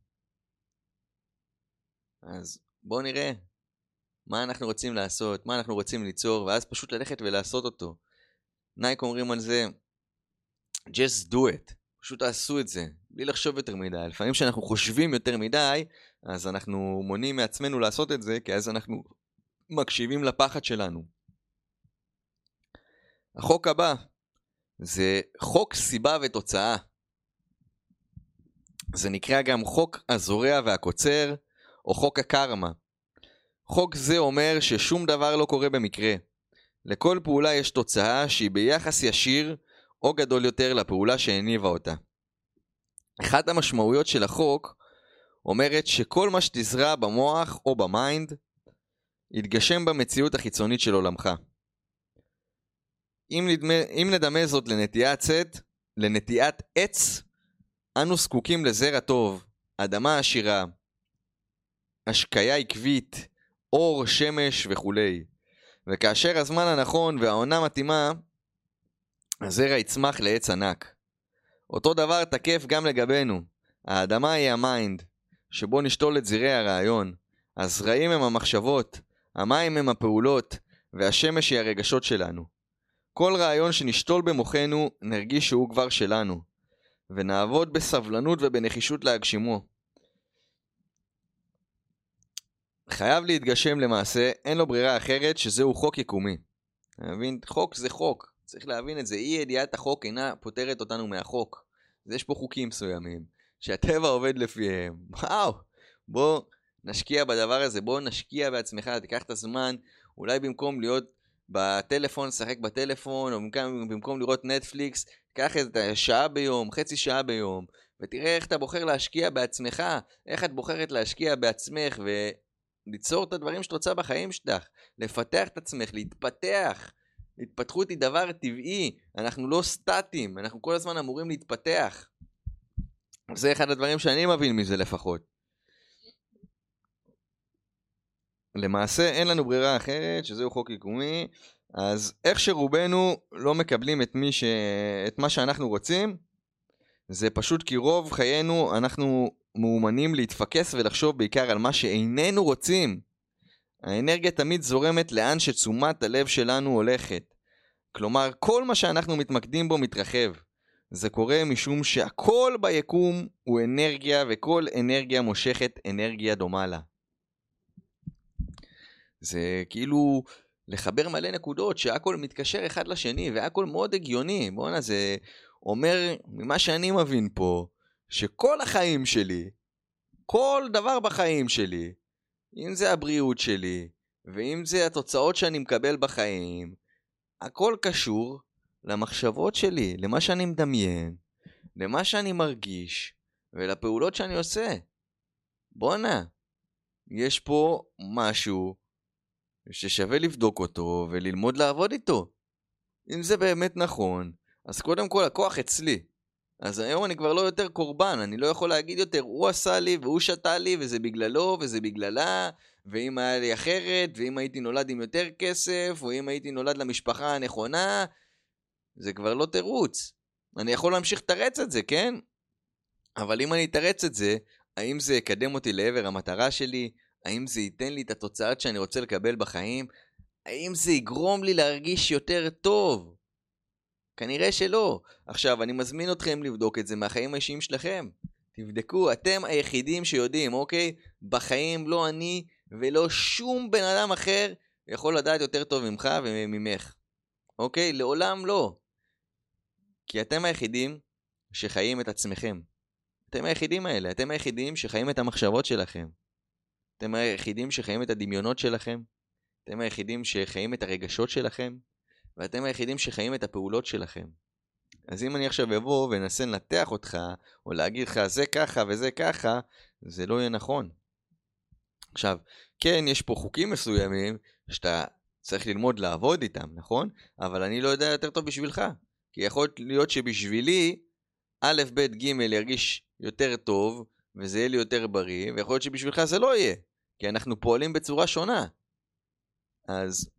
אז בואו נראה מה אנחנו רוצים לעשות, מה אנחנו רוצים ליצור, ואז פשוט ללכת ולעשות אותו. נייק אומרים על זה, just do it, פשוט תעשו את זה, בלי לחשוב יותר מדי. לפעמים כשאנחנו חושבים יותר מדי, אז אנחנו מונעים מעצמנו לעשות את זה, כי אז אנחנו מקשיבים לפחד שלנו. החוק הבא זה חוק סיבה ותוצאה. זה נקרא גם חוק הזורע והקוצר, או חוק הקרמה. חוק זה אומר ששום דבר לא קורה במקרה. לכל פעולה יש תוצאה שהיא ביחס ישיר או גדול יותר לפעולה שהניבה אותה. אחת המשמעויות של החוק אומרת שכל מה שתזרע במוח או ב mind יתגשם במציאות החיצונית של עולמך. אם, נדמה, אם נדמה זאת לנטיעת צאת, לנטיעת עץ, אנו זקוקים לזרע טוב, אדמה עשירה, השקיה עקבית, אור, שמש וכולי. וכאשר הזמן הנכון והעונה מתאימה, הזרע יצמח לעץ ענק. אותו דבר תקף גם לגבינו. האדמה היא ה mind, שבו נשתול את זרעי הרעיון. הזרעים הם המחשבות, המים הם הפעולות, והשמש היא הרגשות שלנו. כל רעיון שנשתול במוחנו, נרגיש שהוא כבר שלנו, ונעבוד בסבלנות ובנחישות להגשימו. חייב להתגשם למעשה, אין לו ברירה אחרת שזהו חוק יקומי. אתה מבין? חוק זה חוק, צריך להבין את זה. אי ידיעת החוק אינה פוטרת אותנו מהחוק. אז יש פה חוקים מסוימים, שהטבע עובד לפיהם. וואו, בוא נשקיע בדבר הזה, בוא נשקיע בעצמך, תיקח את הזמן, אולי במקום להיות בטלפון, שחק בטלפון, או במקום, במקום לראות נטפליקס, קח את השעה ביום, חצי שעה ביום, ותראה איך אתה בוחר להשקיע בעצמך, איך את בוחרת להשקיע בעצמך וליצור את הדברים שאת רוצה בחיים שלך, לפתח את עצמך, להתפתח. התפתחות היא דבר טבעי, אנחנו לא סטטים, אנחנו כל הזמן אמורים להתפתח. זה אחד הדברים שאני מבין מזה לפחות. למעשה אין לנו ברירה אחרת, שזהו חוק יקומי, אז איך שרובנו לא מקבלים את, ש... את מה שאנחנו רוצים, זה פשוט כי רוב חיינו אנחנו מאומנים להתפקס ולחשוב בעיקר על מה שאיננו רוצים. האנרגיה תמיד זורמת לאן שתשומת הלב שלנו הולכת. כלומר, כל מה שאנחנו מתמקדים בו מתרחב. זה קורה משום שהכל ביקום הוא אנרגיה וכל אנרגיה מושכת אנרגיה דומה לה. זה כאילו לחבר מלא נקודות שהכל מתקשר אחד לשני והכל מאוד הגיוני. בואנה, זה אומר, ממה שאני מבין פה, שכל החיים שלי, כל דבר בחיים שלי, אם זה הבריאות שלי, ואם זה התוצאות שאני מקבל בחיים, הכל קשור למחשבות שלי, למה שאני מדמיין, למה שאני מרגיש, ולפעולות שאני עושה. בואנה, יש פה משהו ששווה לבדוק אותו וללמוד לעבוד איתו. אם זה באמת נכון, אז קודם כל הכוח אצלי. אז היום אני כבר לא יותר קורבן, אני לא יכול להגיד יותר, הוא עשה לי והוא שתה לי וזה בגללו וזה בגללה, ואם היה לי אחרת, ואם הייתי נולד עם יותר כסף, או אם הייתי נולד למשפחה הנכונה, זה כבר לא תירוץ. אני יכול להמשיך לתרץ את זה, כן? אבל אם אני אתרץ את זה, האם זה יקדם אותי לעבר המטרה שלי? האם זה ייתן לי את התוצאות שאני רוצה לקבל בחיים? האם זה יגרום לי להרגיש יותר טוב? כנראה שלא. עכשיו, אני מזמין אתכם לבדוק את זה מהחיים האישיים שלכם. תבדקו, אתם היחידים שיודעים, אוקיי? בחיים לא אני ולא שום בן אדם אחר יכול לדעת יותר טוב ממך וממך. אוקיי? לעולם לא. כי אתם היחידים שחיים את עצמכם. אתם היחידים האלה, אתם היחידים שחיים את המחשבות שלכם. אתם היחידים שחיים את הדמיונות שלכם. אתם היחידים שחיים את הרגשות שלכם. ואתם היחידים שחיים את הפעולות שלכם. אז אם אני עכשיו אבוא ואנסה לנתח אותך, או להגיד לך זה ככה וזה ככה, זה לא יהיה נכון. עכשיו, כן, יש פה חוקים מסוימים שאתה צריך ללמוד לעבוד איתם, נכון? אבל אני לא יודע יותר טוב בשבילך. כי יכול להיות שבשבילי, א', ב', ג' ירגיש יותר טוב, וזה יהיה לי יותר בריא, ויכול להיות שבשבילך זה לא יהיה. כי אנחנו פועלים בצורה שונה. אז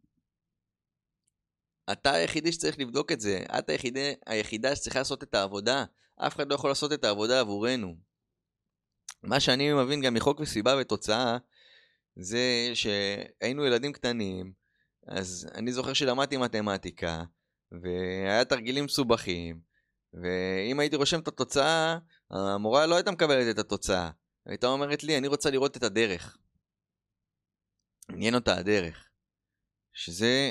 אתה היחידי שצריך לבדוק את זה, את היחידי, היחידה שצריכה לעשות את העבודה, אף אחד לא יכול לעשות את העבודה עבורנו. מה שאני מבין גם מחוק וסיבה ותוצאה, זה שהיינו ילדים קטנים, אז אני זוכר שלמדתי מתמטיקה, והיה תרגילים מסובכים, ואם הייתי רושם את התוצאה, המורה לא הייתה מקבלת את התוצאה. הייתה אומרת לי, אני רוצה לראות את הדרך. עניין אותה הדרך. שזה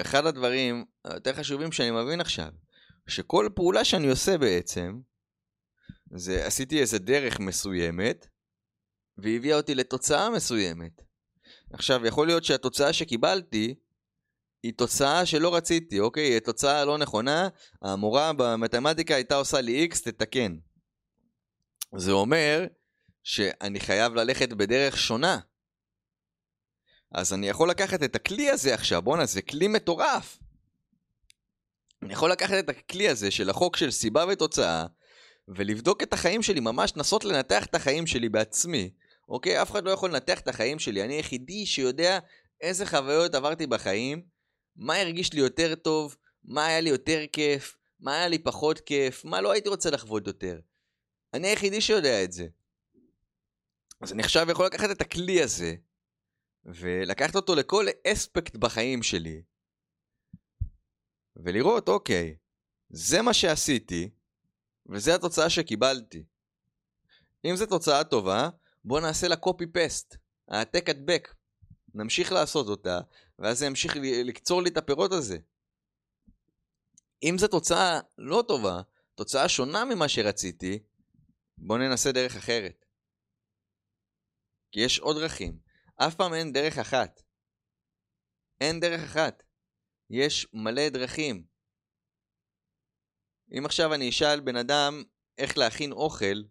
אחד הדברים היותר חשובים שאני מבין עכשיו. שכל פעולה שאני עושה בעצם, זה עשיתי איזה דרך מסוימת, והיא הביאה אותי לתוצאה מסוימת. עכשיו, יכול להיות שהתוצאה שקיבלתי היא תוצאה שלא רציתי, אוקיי? היא תוצאה לא נכונה, המורה במתמטיקה הייתה עושה לי X, תתקן. זה אומר שאני חייב ללכת בדרך שונה. אז אני יכול לקחת את הכלי הזה עכשיו, בואנה, זה כלי מטורף. אני יכול לקחת את הכלי הזה של החוק של סיבה ותוצאה, ולבדוק את החיים שלי, ממש לנסות לנתח את החיים שלי בעצמי. אוקיי? אף אחד לא יכול לנתח את החיים שלי. אני היחידי שיודע איזה חוויות עברתי בחיים, מה הרגיש לי יותר טוב, מה היה לי יותר כיף, מה היה לי פחות כיף, מה לא הייתי רוצה לחוות יותר. אני היחידי שיודע את זה. אז אני עכשיו יכול לקחת את הכלי הזה, ולקחת אותו לכל אספקט בחיים שלי, ולראות, אוקיי, זה מה שעשיתי, וזה התוצאה שקיבלתי. אם זו תוצאה טובה, בוא נעשה לה copy paste, העתק הדבק. נמשיך לעשות אותה, ואז זה ימשיך לקצור לי את הפירות הזה. אם זו תוצאה לא טובה, תוצאה שונה ממה שרציתי, בוא ננסה דרך אחרת. כי יש עוד דרכים. אף פעם אין דרך אחת. אין דרך אחת. יש מלא דרכים. אם עכשיו אני אשאל בן אדם איך להכין אוכל,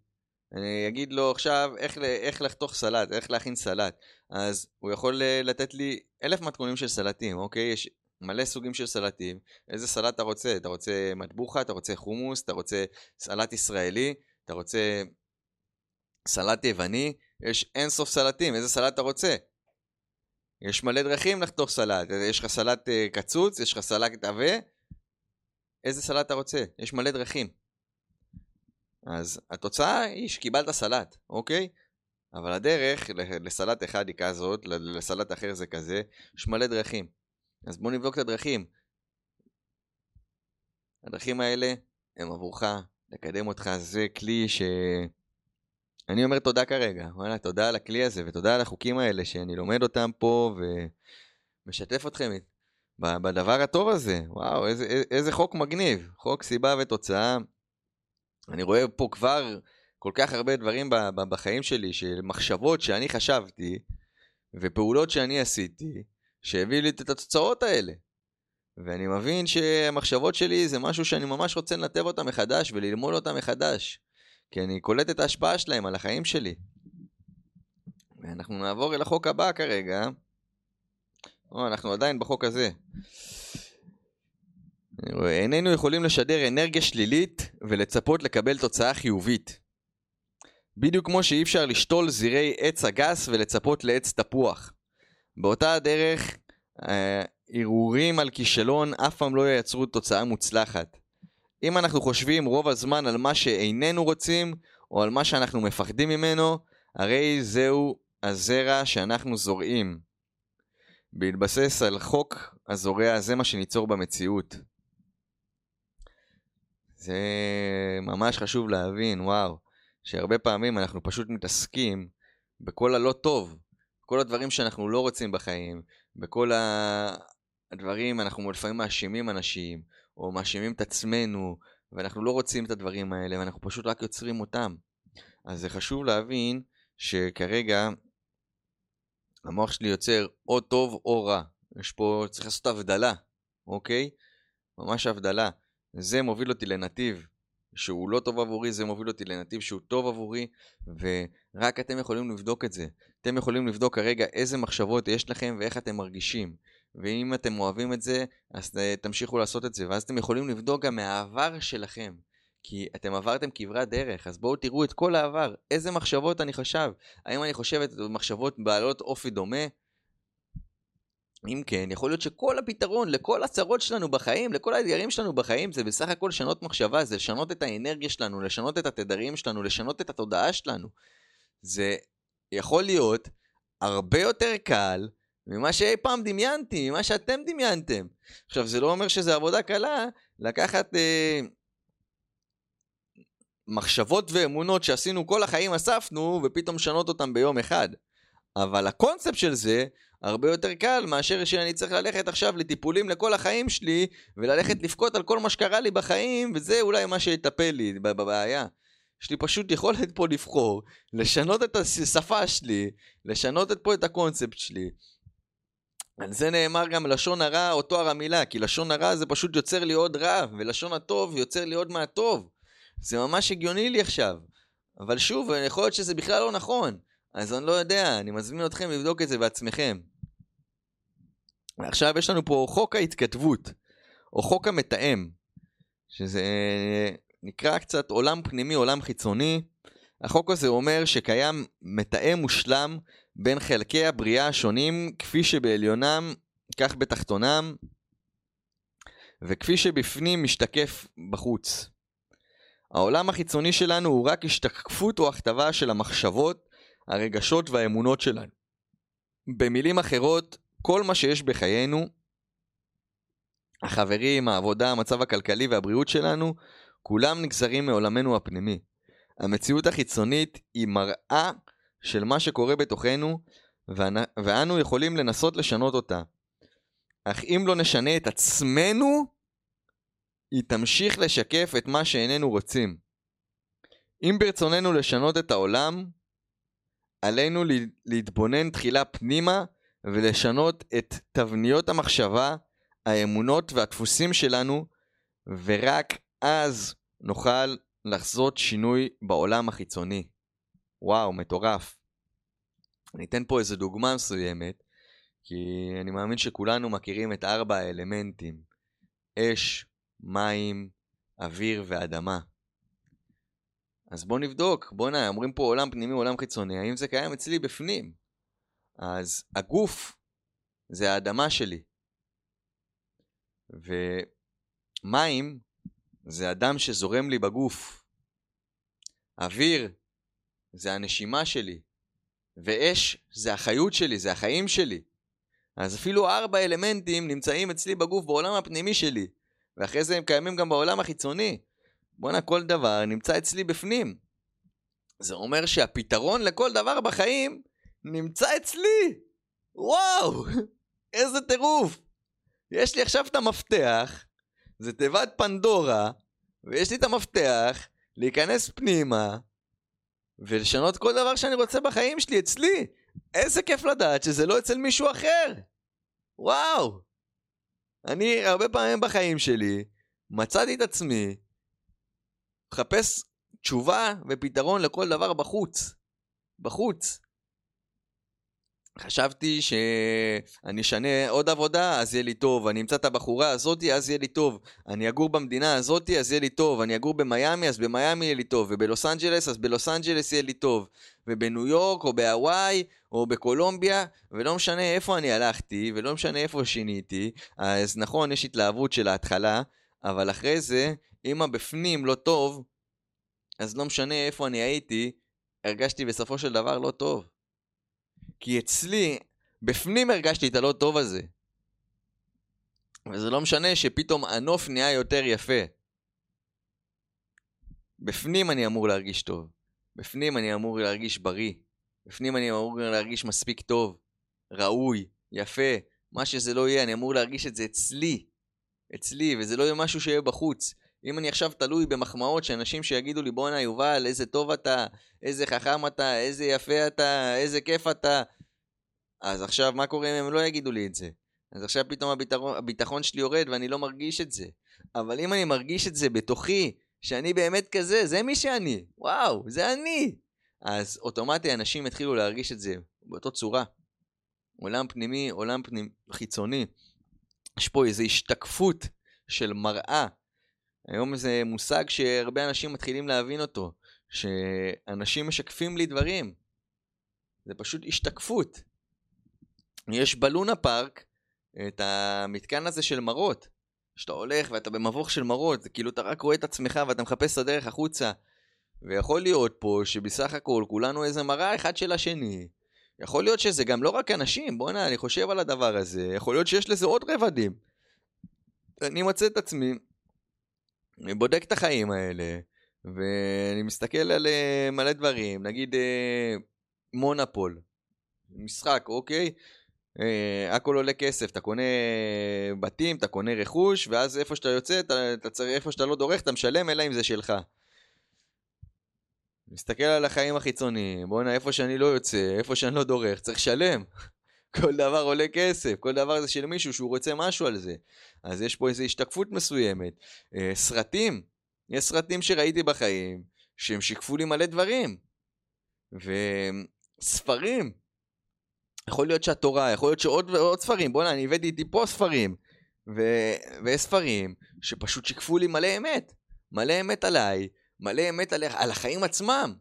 אני אגיד לו עכשיו איך, איך לחתוך סלט, איך להכין סלט. אז הוא יכול אה, לתת לי אלף מתכונים של סלטים, אוקיי? יש מלא סוגים של סלטים. איזה סלט אתה רוצה? אתה רוצה מטבוחה? אתה רוצה חומוס? אתה רוצה סלט ישראלי? אתה רוצה סלט יווני? יש אינסוף סלטים, איזה סלט אתה רוצה? יש מלא דרכים לחתוך סלט. יש לך סלט אה, קצוץ, יש לך סלט עבה. איזה סלט אתה רוצה? יש מלא דרכים. אז התוצאה היא שקיבלת סלט, אוקיי? אבל הדרך לסלט אחד היא כזאת, לסלט אחר זה כזה, יש מלא דרכים. אז בוא נבדוק את הדרכים. הדרכים האלה הם עבורך, לקדם אותך, זה כלי ש... אני אומר תודה כרגע, וואלה, תודה על הכלי הזה ותודה על החוקים האלה שאני לומד אותם פה ומשתף אתכם בדבר הטוב הזה. וואו, איזה, איזה חוק מגניב, חוק סיבה ותוצאה. אני רואה פה כבר כל כך הרבה דברים בחיים שלי, של מחשבות שאני חשבתי, ופעולות שאני עשיתי, שהביא לי את התוצאות האלה. ואני מבין שהמחשבות שלי זה משהו שאני ממש רוצה לנתב אותם מחדש וללמוד אותם מחדש. כי אני קולט את ההשפעה שלהם על החיים שלי. ואנחנו נעבור אל החוק הבא כרגע. או, אנחנו עדיין בחוק הזה. איננו יכולים לשדר אנרגיה שלילית ולצפות לקבל תוצאה חיובית. בדיוק כמו שאי אפשר לשתול זירי עץ אגס ולצפות לעץ תפוח. באותה הדרך, ערעורים על כישלון אף פעם לא ייצרו תוצאה מוצלחת. אם אנחנו חושבים רוב הזמן על מה שאיננו רוצים, או על מה שאנחנו מפחדים ממנו, הרי זהו הזרע שאנחנו זורעים. בהתבסס על חוק הזורע זה מה שניצור במציאות. זה ממש חשוב להבין, וואו, שהרבה פעמים אנחנו פשוט מתעסקים בכל הלא טוב, כל הדברים שאנחנו לא רוצים בחיים, בכל הדברים, אנחנו לפעמים מאשימים אנשים, או מאשימים את עצמנו, ואנחנו לא רוצים את הדברים האלה, ואנחנו פשוט רק יוצרים אותם. אז זה חשוב להבין שכרגע המוח שלי יוצר או טוב או רע. יש פה, צריך לעשות הבדלה, אוקיי? ממש הבדלה. זה מוביל אותי לנתיב שהוא לא טוב עבורי, זה מוביל אותי לנתיב שהוא טוב עבורי, ורק אתם יכולים לבדוק את זה. אתם יכולים לבדוק כרגע איזה מחשבות יש לכם ואיך אתם מרגישים. ואם אתם אוהבים את זה, אז תמשיכו לעשות את זה. ואז אתם יכולים לבדוק גם מהעבר שלכם. כי אתם עברתם כברת דרך, אז בואו תראו את כל העבר. איזה מחשבות אני חשב? האם אני חושב את מחשבות בעלות אופי דומה? אם כן, יכול להיות שכל הפתרון לכל הצרות שלנו בחיים, לכל האתגרים שלנו בחיים, זה בסך הכל לשנות מחשבה, זה לשנות את האנרגיה שלנו, לשנות את התדרים שלנו, לשנות את התודעה שלנו. זה יכול להיות הרבה יותר קל ממה שאי פעם דמיינתי, ממה שאתם דמיינתם. עכשיו, זה לא אומר שזו עבודה קלה לקחת אה, מחשבות ואמונות שעשינו כל החיים אספנו, ופתאום לשנות אותם ביום אחד. אבל הקונספט של זה הרבה יותר קל מאשר שאני צריך ללכת עכשיו לטיפולים לכל החיים שלי, וללכת לבכות על כל מה שקרה לי בחיים, וזה אולי מה שיטפל לי בבעיה. יש לי פשוט יכולת פה לבחור, לשנות את השפה שלי, לשנות את פה את הקונספט שלי. על זה נאמר גם לשון הרע או תואר המילה, כי לשון הרע זה פשוט יוצר לי עוד רע, ולשון הטוב יוצר לי עוד מהטוב. זה ממש הגיוני לי עכשיו. אבל שוב, יכול להיות שזה בכלל לא נכון. אז אני לא יודע, אני מזמין אתכם לבדוק את זה בעצמכם. ועכשיו יש לנו פה חוק ההתכתבות, או חוק המתאם, שזה נקרא קצת עולם פנימי, עולם חיצוני. החוק הזה אומר שקיים מתאם מושלם בין חלקי הבריאה השונים, כפי שבעליונם, כך בתחתונם, וכפי שבפנים משתקף בחוץ. העולם החיצוני שלנו הוא רק השתקפות או הכתבה של המחשבות, הרגשות והאמונות שלנו. במילים אחרות, כל מה שיש בחיינו, החברים, העבודה, המצב הכלכלי והבריאות שלנו, כולם נגזרים מעולמנו הפנימי. המציאות החיצונית היא מראה של מה שקורה בתוכנו, ואנו יכולים לנסות לשנות אותה. אך אם לא נשנה את עצמנו, היא תמשיך לשקף את מה שאיננו רוצים. אם ברצוננו לשנות את העולם, עלינו להתבונן תחילה פנימה ולשנות את תבניות המחשבה, האמונות והדפוסים שלנו, ורק אז נוכל לחזות שינוי בעולם החיצוני. וואו, מטורף. אני אתן פה איזו דוגמה מסוימת, כי אני מאמין שכולנו מכירים את ארבע האלמנטים. אש, מים, אוויר ואדמה. אז בואו נבדוק, בוא'נה, אומרים פה עולם פנימי, עולם חיצוני, האם זה קיים אצלי בפנים? אז הגוף זה האדמה שלי. ומים זה הדם שזורם לי בגוף. אוויר זה הנשימה שלי. ואש זה החיות שלי, זה החיים שלי. אז אפילו ארבע אלמנטים נמצאים אצלי בגוף בעולם הפנימי שלי. ואחרי זה הם קיימים גם בעולם החיצוני. בואנה, כל דבר נמצא אצלי בפנים. זה אומר שהפתרון לכל דבר בחיים נמצא אצלי! וואו! איזה טירוף! יש לי עכשיו את המפתח, זה תיבת פנדורה, ויש לי את המפתח להיכנס פנימה ולשנות כל דבר שאני רוצה בחיים שלי אצלי. איזה כיף לדעת שזה לא אצל מישהו אחר! וואו! אני הרבה פעמים בחיים שלי מצאתי את עצמי מחפש תשובה ופתרון לכל דבר בחוץ. בחוץ. חשבתי שאני אשנה עוד עבודה, אז יהיה לי טוב. אני אמצא את הבחורה הזאתי, אז יהיה לי טוב. אני אגור במדינה הזאתי, אז יהיה לי טוב. אני אגור במיאמי, אז במיאמי יהיה לי טוב. ובלוס אנג'לס, אז בלוס אנג'לס יהיה לי טוב. ובניו יורק, או בהוואי, או בקולומביה, ולא משנה איפה אני הלכתי, ולא משנה איפה שיניתי. אז נכון, יש התלהבות של ההתחלה, אבל אחרי זה, אם הבפנים לא טוב, אז לא משנה איפה אני הייתי, הרגשתי בסופו של דבר לא טוב. כי אצלי, בפנים הרגשתי את הלא טוב הזה. וזה לא משנה שפתאום הנוף נהיה יותר יפה. בפנים אני אמור להרגיש טוב. בפנים אני אמור להרגיש בריא. בפנים אני אמור להרגיש מספיק טוב, ראוי, יפה, מה שזה לא יהיה, אני אמור להרגיש את זה אצלי. אצלי, וזה לא יהיה משהו שיהיה בחוץ. אם אני עכשיו תלוי במחמאות שאנשים שיגידו לי בואנה יובל איזה טוב אתה, איזה חכם אתה, איזה יפה אתה, איזה כיף אתה אז עכשיו מה קורה אם הם לא יגידו לי את זה? אז עכשיו פתאום הביטחון, הביטחון שלי יורד ואני לא מרגיש את זה. אבל אם אני מרגיש את זה בתוכי, שאני באמת כזה, זה מי שאני, וואו, זה אני. אז אוטומטי אנשים יתחילו להרגיש את זה באותו צורה. עולם פנימי, עולם פנימי, חיצוני. יש פה איזו השתקפות של מראה היום זה מושג שהרבה אנשים מתחילים להבין אותו, שאנשים משקפים לי דברים. זה פשוט השתקפות. יש בלונה פארק את המתקן הזה של מראות. שאתה הולך ואתה במבוך של מראות, זה כאילו אתה רק רואה את עצמך ואתה מחפש את הדרך החוצה. ויכול להיות פה שבסך הכל כולנו איזה מראה אחד של השני. יכול להיות שזה גם לא רק אנשים, בואנה, אני חושב על הדבר הזה, יכול להיות שיש לזה עוד רבדים. אני מוצא את עצמי, בודק את החיים האלה, ואני מסתכל על uh, מלא דברים, נגיד uh, מונופול, משחק, אוקיי? Uh, הכל עולה כסף, אתה קונה בתים, אתה קונה רכוש, ואז איפה שאתה יוצא, אתה, אתה צריך, איפה שאתה לא דורך, אתה משלם, אלא אם זה שלך. מסתכל על החיים החיצוניים, בואנה, איפה שאני לא יוצא, איפה שאני לא דורך, צריך לשלם. כל דבר עולה כסף, כל דבר זה של מישהו שהוא רוצה משהו על זה. אז יש פה איזו השתקפות מסוימת. אה, סרטים, יש סרטים שראיתי בחיים, שהם שיקפו לי מלא דברים. וספרים, יכול להיות שהתורה, יכול להיות שעוד ועוד ספרים, בואנה, אני הבאתי איתי פה ספרים. ו... ויש ספרים שפשוט שיקפו לי מלא אמת. מלא אמת עליי, מלא אמת על, על החיים עצמם.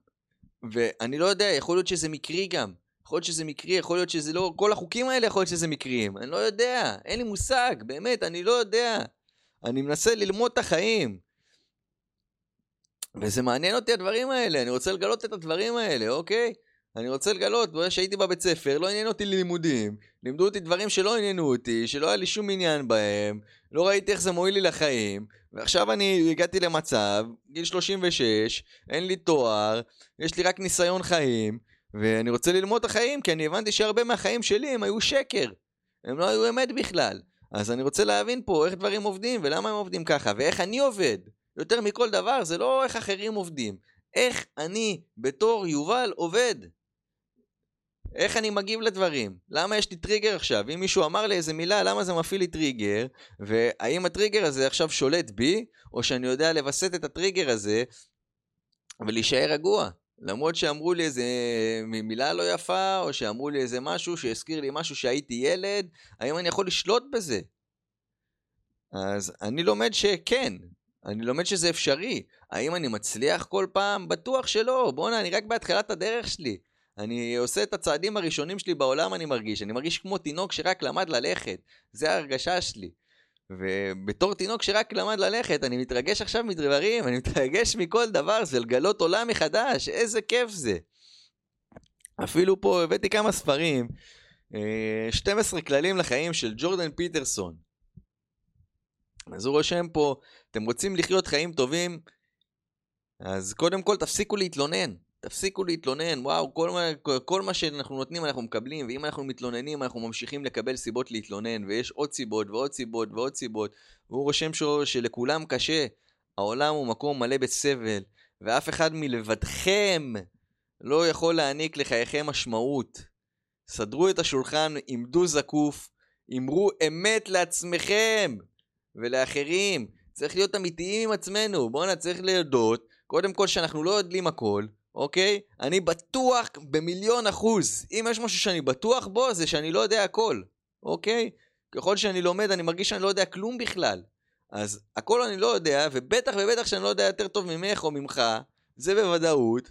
ואני לא יודע, יכול להיות שזה מקרי גם. יכול להיות שזה מקרי, יכול להיות שזה לא... כל החוקים האלה יכול להיות שזה מקריים. אני לא יודע, אין לי מושג, באמת, אני לא יודע. אני מנסה ללמוד את החיים. וזה מעניין אותי הדברים האלה, אני רוצה לגלות את הדברים האלה, אוקיי? אני רוצה לגלות, כשהייתי בבית ספר, לא עניין אותי לימודים, לימדו אותי דברים שלא עניינו אותי, שלא היה לי שום עניין בהם, לא ראיתי איך זה מועיל לי לחיים, ועכשיו אני הגעתי למצב, גיל 36, אין לי תואר, יש לי רק ניסיון חיים, ואני רוצה ללמוד את החיים, כי אני הבנתי שהרבה מהחיים שלי הם היו שקר, הם לא היו אמת בכלל. אז אני רוצה להבין פה איך דברים עובדים, ולמה הם עובדים ככה, ואיך אני עובד. יותר מכל דבר, זה לא איך אחרים עובדים, איך אני בתור יובל עובד. איך אני מגיב לדברים? למה יש לי טריגר עכשיו? אם מישהו אמר לי איזה מילה, למה זה מפעיל לי טריגר? והאם הטריגר הזה עכשיו שולט בי, או שאני יודע לווסת את הטריגר הזה ולהישאר רגוע? למרות שאמרו לי איזה מילה לא יפה, או שאמרו לי איזה משהו שהזכיר לי משהו שהייתי ילד, האם אני יכול לשלוט בזה? אז אני לומד שכן, אני לומד שזה אפשרי. האם אני מצליח כל פעם? בטוח שלא. בואנה, אני רק בהתחלת הדרך שלי. אני עושה את הצעדים הראשונים שלי בעולם, אני מרגיש. אני מרגיש כמו תינוק שרק למד ללכת. זה ההרגשה שלי. ובתור תינוק שרק למד ללכת, אני מתרגש עכשיו מדברים, אני מתרגש מכל דבר, זה לגלות עולם מחדש, איזה כיף זה. אפילו פה הבאתי כמה ספרים, 12 אה, כללים לחיים של ג'ורדן פיטרסון. אז הוא רושם פה, אתם רוצים לחיות חיים טובים, אז קודם כל תפסיקו להתלונן. תפסיקו להתלונן, וואו, כל מה, כל מה שאנחנו נותנים אנחנו מקבלים, ואם אנחנו מתלוננים אנחנו ממשיכים לקבל סיבות להתלונן, ויש עוד סיבות ועוד סיבות ועוד סיבות, והוא רושם ש... שלכולם קשה, העולם הוא מקום מלא בסבל, ואף אחד מלבדכם לא יכול להעניק לחייכם משמעות. סדרו את השולחן, עמדו זקוף, אמרו אמת לעצמכם ולאחרים. צריך להיות אמיתיים עם עצמנו, בואנה צריך להודות, קודם כל שאנחנו לא יודעים הכל, אוקיי? אני בטוח במיליון אחוז. אם יש משהו שאני בטוח בו, זה שאני לא יודע הכל, אוקיי? ככל שאני לומד, אני מרגיש שאני לא יודע כלום בכלל. אז הכל אני לא יודע, ובטח ובטח שאני לא יודע יותר טוב ממך או ממך, זה בוודאות.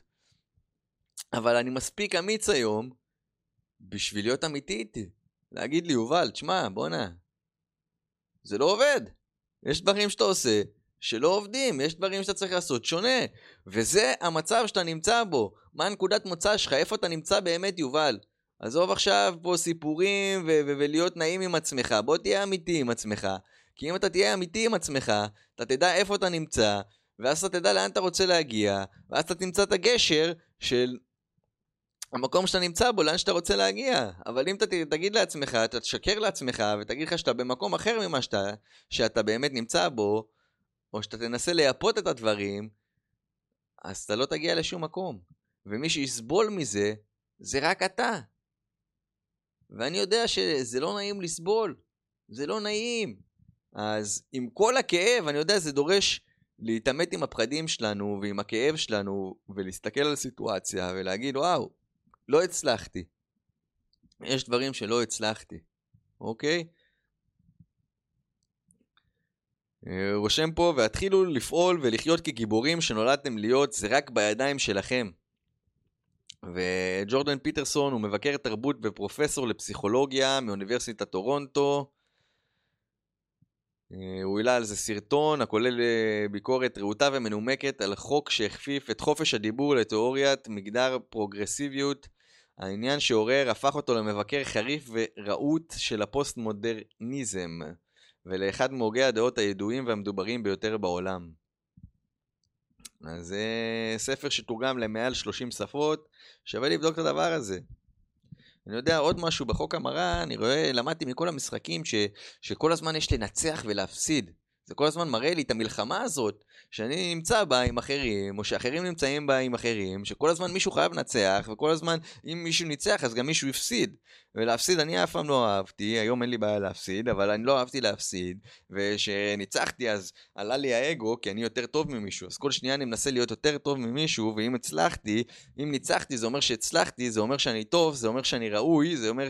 אבל אני מספיק אמיץ היום בשביל להיות אמיתי איתי. להגיד לי, יובל, תשמע, בואנה, זה לא עובד. יש דברים שאתה עושה שלא עובדים, יש דברים שאתה צריך לעשות שונה. וזה המצב שאתה נמצא בו. מה נקודת מוצא שלך? איפה אתה נמצא באמת, יובל? עזוב עכשיו פה סיפורים ו- ו- ולהיות נעים עם עצמך, בוא תהיה אמיתי עם עצמך. כי אם אתה תהיה אמיתי עם עצמך, אתה תדע איפה אתה נמצא, ואז אתה תדע לאן אתה רוצה להגיע, ואז אתה תמצא את הגשר של המקום שאתה נמצא בו, לאן שאתה רוצה להגיע. אבל אם אתה תגיד לעצמך, אתה תשקר לעצמך, ותגיד לך שאתה במקום אחר ממה שאתה, שאתה באמת נמצא בו, או שאתה תנסה לייפות את הדברים, אז אתה לא תגיע לשום מקום. ומי שיסבול מזה, זה רק אתה. ואני יודע שזה לא נעים לסבול, זה לא נעים. אז עם כל הכאב, אני יודע, זה דורש להתעמת עם הפחדים שלנו ועם הכאב שלנו, ולהסתכל על הסיטואציה ולהגיד, וואו, לא הצלחתי. יש דברים שלא הצלחתי, אוקיי? אה, רושם פה, והתחילו לפעול ולחיות כגיבורים שנולדתם להיות, זה רק בידיים שלכם. וג'ורדן פיטרסון הוא מבקר תרבות ופרופסור לפסיכולוגיה מאוניברסיטת טורונטו. אה, הוא העלה על זה סרטון הכולל אה, ביקורת רהוטה ומנומקת על חוק שהכפיף את חופש הדיבור לתיאוריית מגדר פרוגרסיביות. העניין שעורר הפך אותו למבקר חריף ורהוט של הפוסט-מודרניזם ולאחד מהוגי הדעות הידועים והמדוברים ביותר בעולם. אז זה ספר שתורגם למעל 30 שפות, שווה לבדוק את הדבר הזה. אני יודע עוד משהו בחוק המרה, אני רואה, למדתי מכל המשחקים ש, שכל הזמן יש לנצח ולהפסיד. זה כל הזמן מראה לי את המלחמה הזאת, שאני נמצא בה עם אחרים, או שאחרים נמצאים בה עם אחרים, שכל הזמן מישהו חייב לנצח, וכל הזמן אם מישהו ניצח אז גם מישהו הפסיד. ולהפסיד אני אף פעם לא אהבתי, היום אין לי בעיה להפסיד, אבל אני לא אהבתי להפסיד, וכשניצחתי אז עלה לי האגו, כי אני יותר טוב ממישהו, אז כל שנייה אני מנסה להיות יותר טוב ממישהו, ואם הצלחתי, אם ניצחתי זה אומר שהצלחתי, זה אומר שאני טוב, זה אומר שאני ראוי, זה אומר...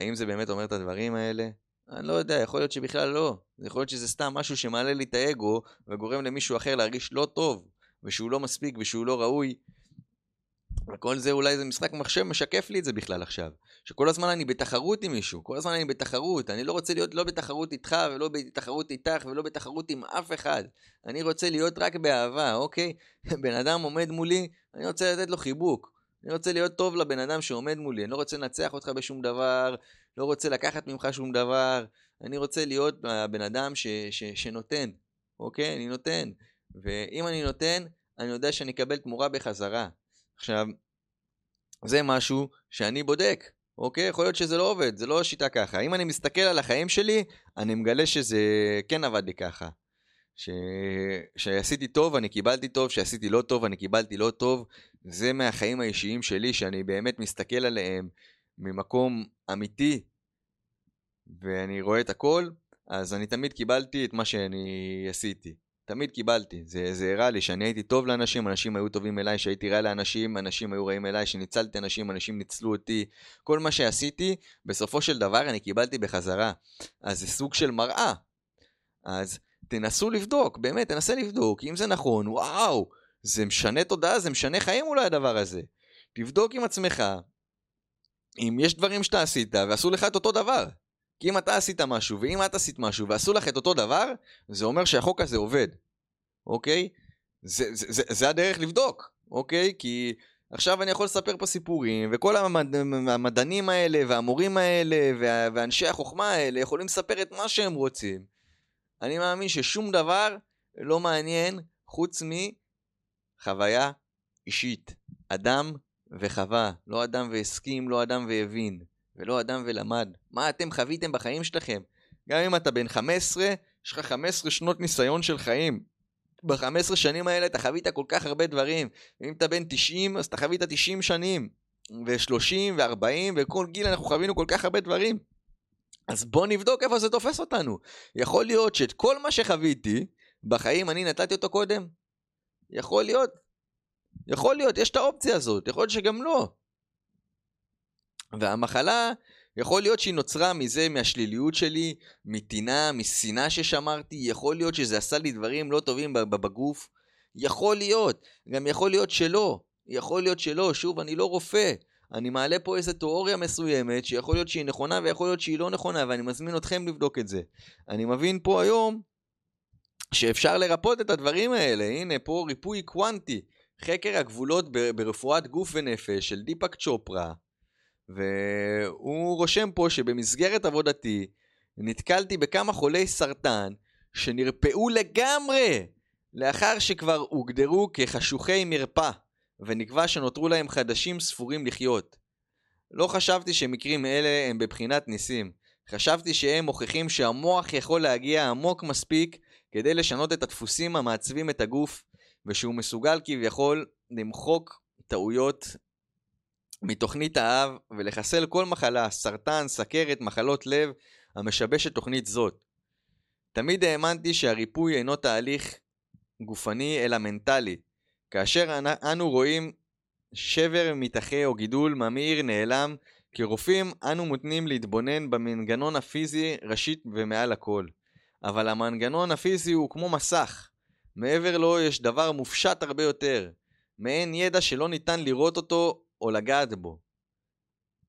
האם זה באמת אומר את הדברים האלה? אני לא יודע, יכול להיות שבכלל לא. יכול להיות שזה סתם משהו שמעלה לי את האגו וגורם למישהו אחר להרגיש לא טוב, ושהוא לא מספיק ושהוא לא ראוי. וכל זה אולי זה משחק מחשב משקף לי את זה בכלל עכשיו. שכל הזמן אני בתחרות עם מישהו, כל הזמן אני בתחרות. אני לא רוצה להיות לא בתחרות איתך ולא בתחרות איתך ולא בתחרות עם אף אחד. אני רוצה להיות רק באהבה, אוקיי? בן אדם עומד מולי, אני רוצה לתת לו חיבוק. אני רוצה להיות טוב לבן אדם שעומד מולי, אני לא רוצה לנצח אותך בשום דבר, לא רוצה לקחת ממך שום דבר, אני רוצה להיות הבן אדם ש, ש, שנותן, אוקיי? אני נותן. ואם אני נותן, אני יודע שאני אקבל תמורה בחזרה. עכשיו, זה משהו שאני בודק, אוקיי? יכול להיות שזה לא עובד, זה לא שיטה ככה. אם אני מסתכל על החיים שלי, אני מגלה שזה כן עבד לי ככה. ש... שעשיתי טוב, אני קיבלתי טוב, שעשיתי לא טוב, אני קיבלתי לא טוב. זה מהחיים האישיים שלי, שאני באמת מסתכל עליהם ממקום אמיתי, ואני רואה את הכל, אז אני תמיד קיבלתי את מה שאני עשיתי. תמיד קיבלתי. זה, זה הראה לי שאני הייתי טוב לאנשים, אנשים היו טובים אליי, שהייתי רע לאנשים, אנשים היו רעים אליי, שניצלתי אנשים, אנשים ניצלו אותי. כל מה שעשיתי, בסופו של דבר אני קיבלתי בחזרה. אז זה סוג של מראה. אז תנסו לבדוק, באמת, תנסה לבדוק, אם זה נכון, וואו, זה משנה תודעה, זה משנה חיים אולי הדבר הזה. תבדוק עם עצמך, אם יש דברים שאתה עשית ועשו לך את אותו דבר. כי אם אתה עשית משהו ואם את עשית משהו ועשו לך את אותו דבר, זה אומר שהחוק הזה עובד, אוקיי? זה, זה, זה, זה הדרך לבדוק, אוקיי? כי עכשיו אני יכול לספר פה סיפורים, וכל המד... המדענים האלה והמורים האלה וה... ואנשי החוכמה האלה יכולים לספר את מה שהם רוצים. אני מאמין ששום דבר לא מעניין חוץ מחוויה אישית. אדם וחווה, לא אדם והסכים, לא אדם והבין, ולא אדם ולמד. מה אתם חוויתם בחיים שלכם? גם אם אתה בן 15, יש לך 15 שנות ניסיון של חיים. ב-15 שנים האלה אתה חווית כל כך הרבה דברים. אם אתה בן 90, אז אתה חווית 90 שנים. ו-30 ו-40, וכל גיל אנחנו חווינו כל כך הרבה דברים. אז בוא נבדוק איפה זה תופס אותנו. יכול להיות שאת כל מה שחוויתי בחיים אני נתתי אותו קודם. יכול להיות. יכול להיות, יש את האופציה הזאת, יכול להיות שגם לא. והמחלה, יכול להיות שהיא נוצרה מזה, מהשליליות שלי, מטינה, משנאה ששמרתי, יכול להיות שזה עשה לי דברים לא טובים בגוף, יכול להיות, גם יכול להיות שלא, יכול להיות שלא, שוב, אני לא רופא, אני מעלה פה איזה תיאוריה מסוימת, שיכול להיות שהיא נכונה ויכול להיות שהיא לא נכונה, ואני מזמין אתכם לבדוק את זה. אני מבין פה היום שאפשר לרפות את הדברים האלה, הנה פה ריפוי קוונטי, חקר הגבולות ברפואת גוף ונפש של דיפק צ'ופרה, והוא רושם פה שבמסגרת עבודתי נתקלתי בכמה חולי סרטן שנרפאו לגמרי לאחר שכבר הוגדרו כחשוכי מרפא. ונקבע שנותרו להם חדשים ספורים לחיות. לא חשבתי שמקרים אלה הם בבחינת ניסים. חשבתי שהם מוכיחים שהמוח יכול להגיע עמוק מספיק כדי לשנות את הדפוסים המעצבים את הגוף, ושהוא מסוגל כביכול למחוק טעויות מתוכנית האב ולחסל כל מחלה, סרטן, סכרת, מחלות לב, המשבשת תוכנית זאת. תמיד האמנתי שהריפוי אינו תהליך גופני אלא מנטלי, כאשר אנו רואים שבר מתחה או גידול ממאיר נעלם, כרופאים אנו מותנים להתבונן במנגנון הפיזי ראשית ומעל הכל. אבל המנגנון הפיזי הוא כמו מסך. מעבר לו יש דבר מופשט הרבה יותר. מעין ידע שלא ניתן לראות אותו או לגעת בו.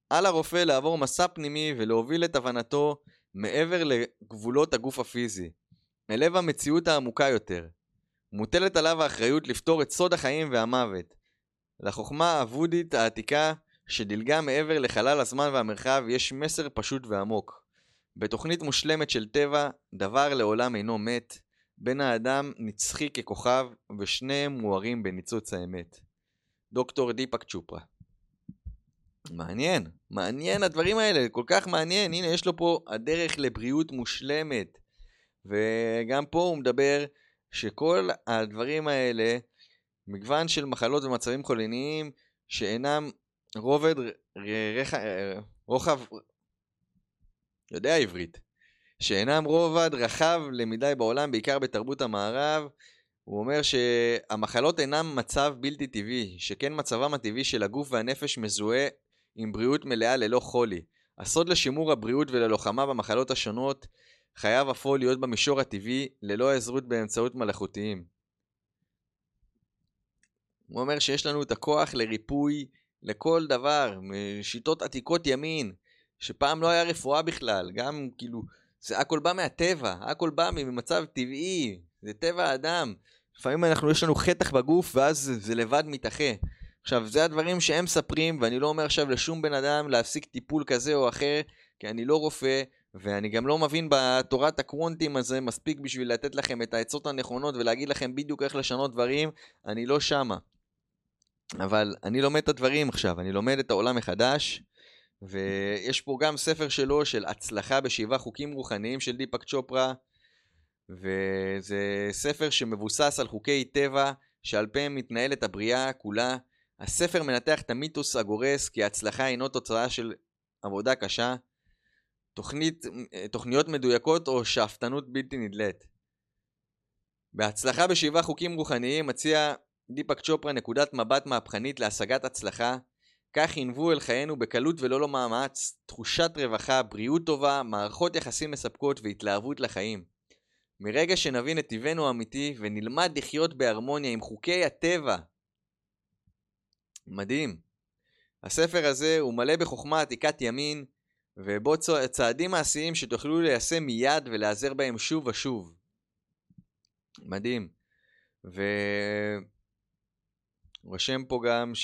על הרופא לעבור מסע פנימי ולהוביל את הבנתו מעבר לגבולות הגוף הפיזי, אל לב המציאות העמוקה יותר. מוטלת עליו האחריות לפתור את סוד החיים והמוות. לחוכמה הוודית העתיקה שדילגה מעבר לחלל הזמן והמרחב יש מסר פשוט ועמוק. בתוכנית מושלמת של טבע, דבר לעולם אינו מת, בן האדם נצחי ככוכב, ושניהם מוארים בניצוץ האמת. דוקטור דיפק צ'ופרה. מעניין, מעניין הדברים האלה, כל כך מעניין. הנה, יש לו פה הדרך לבריאות מושלמת. וגם פה הוא מדבר שכל הדברים האלה, מגוון של מחלות ומצבים חולניים שאינם רובד רח... רוחב, יודע עברית, שאינם רובד רחב למדי בעולם, בעיקר בתרבות המערב. הוא אומר שהמחלות אינם מצב בלתי טבעי, שכן מצבם הטבעי של הגוף והנפש מזוהה עם בריאות מלאה ללא חולי. הסוד לשימור הבריאות וללוחמה במחלות השונות חייב אף הוא להיות במישור הטבעי, ללא עזרות באמצעות מלאכותיים. הוא אומר שיש לנו את הכוח לריפוי לכל דבר, משיטות עתיקות ימין, שפעם לא היה רפואה בכלל, גם כאילו, זה הכל בא מהטבע, הכל בא ממצב טבעי, זה טבע האדם. לפעמים אנחנו, יש לנו חטח בגוף ואז זה לבד מתאחה. עכשיו, זה הדברים שהם מספרים, ואני לא אומר עכשיו לשום בן אדם להפסיק טיפול כזה או אחר, כי אני לא רופא, ואני גם לא מבין בתורת הקוונטים הזה מספיק בשביל לתת לכם את העצות הנכונות ולהגיד לכם בדיוק איך לשנות דברים, אני לא שמה. אבל אני לומד את הדברים עכשיו, אני לומד את העולם מחדש, ויש פה גם ספר שלו של הצלחה בשבעה חוקים רוחניים של דיפק צ'ופרה, וזה ספר שמבוסס על חוקי טבע שעל פיהם מתנהלת הבריאה כולה. הספר מנתח את המיתוס הגורס כי ההצלחה אינו תוצאה של עבודה קשה, תוכנית, תוכניות מדויקות או שאפתנות בלתי נדלית. בהצלחה בשבעה חוקים רוחניים מציע דיפק צ'ופרה נקודת מבט מהפכנית להשגת הצלחה, כך ינבו אל חיינו בקלות ולא למאמץ, תחושת רווחה, בריאות טובה, מערכות יחסים מספקות והתלהבות לחיים. מרגע שנבין את טבענו האמיתי ונלמד לחיות בהרמוניה עם חוקי הטבע. מדהים. הספר הזה הוא מלא בחוכמה עתיקת ימין, ובו צעדים מעשיים שתוכלו ליישם מיד ולהיעזר בהם שוב ושוב. מדהים. ו... רושם פה גם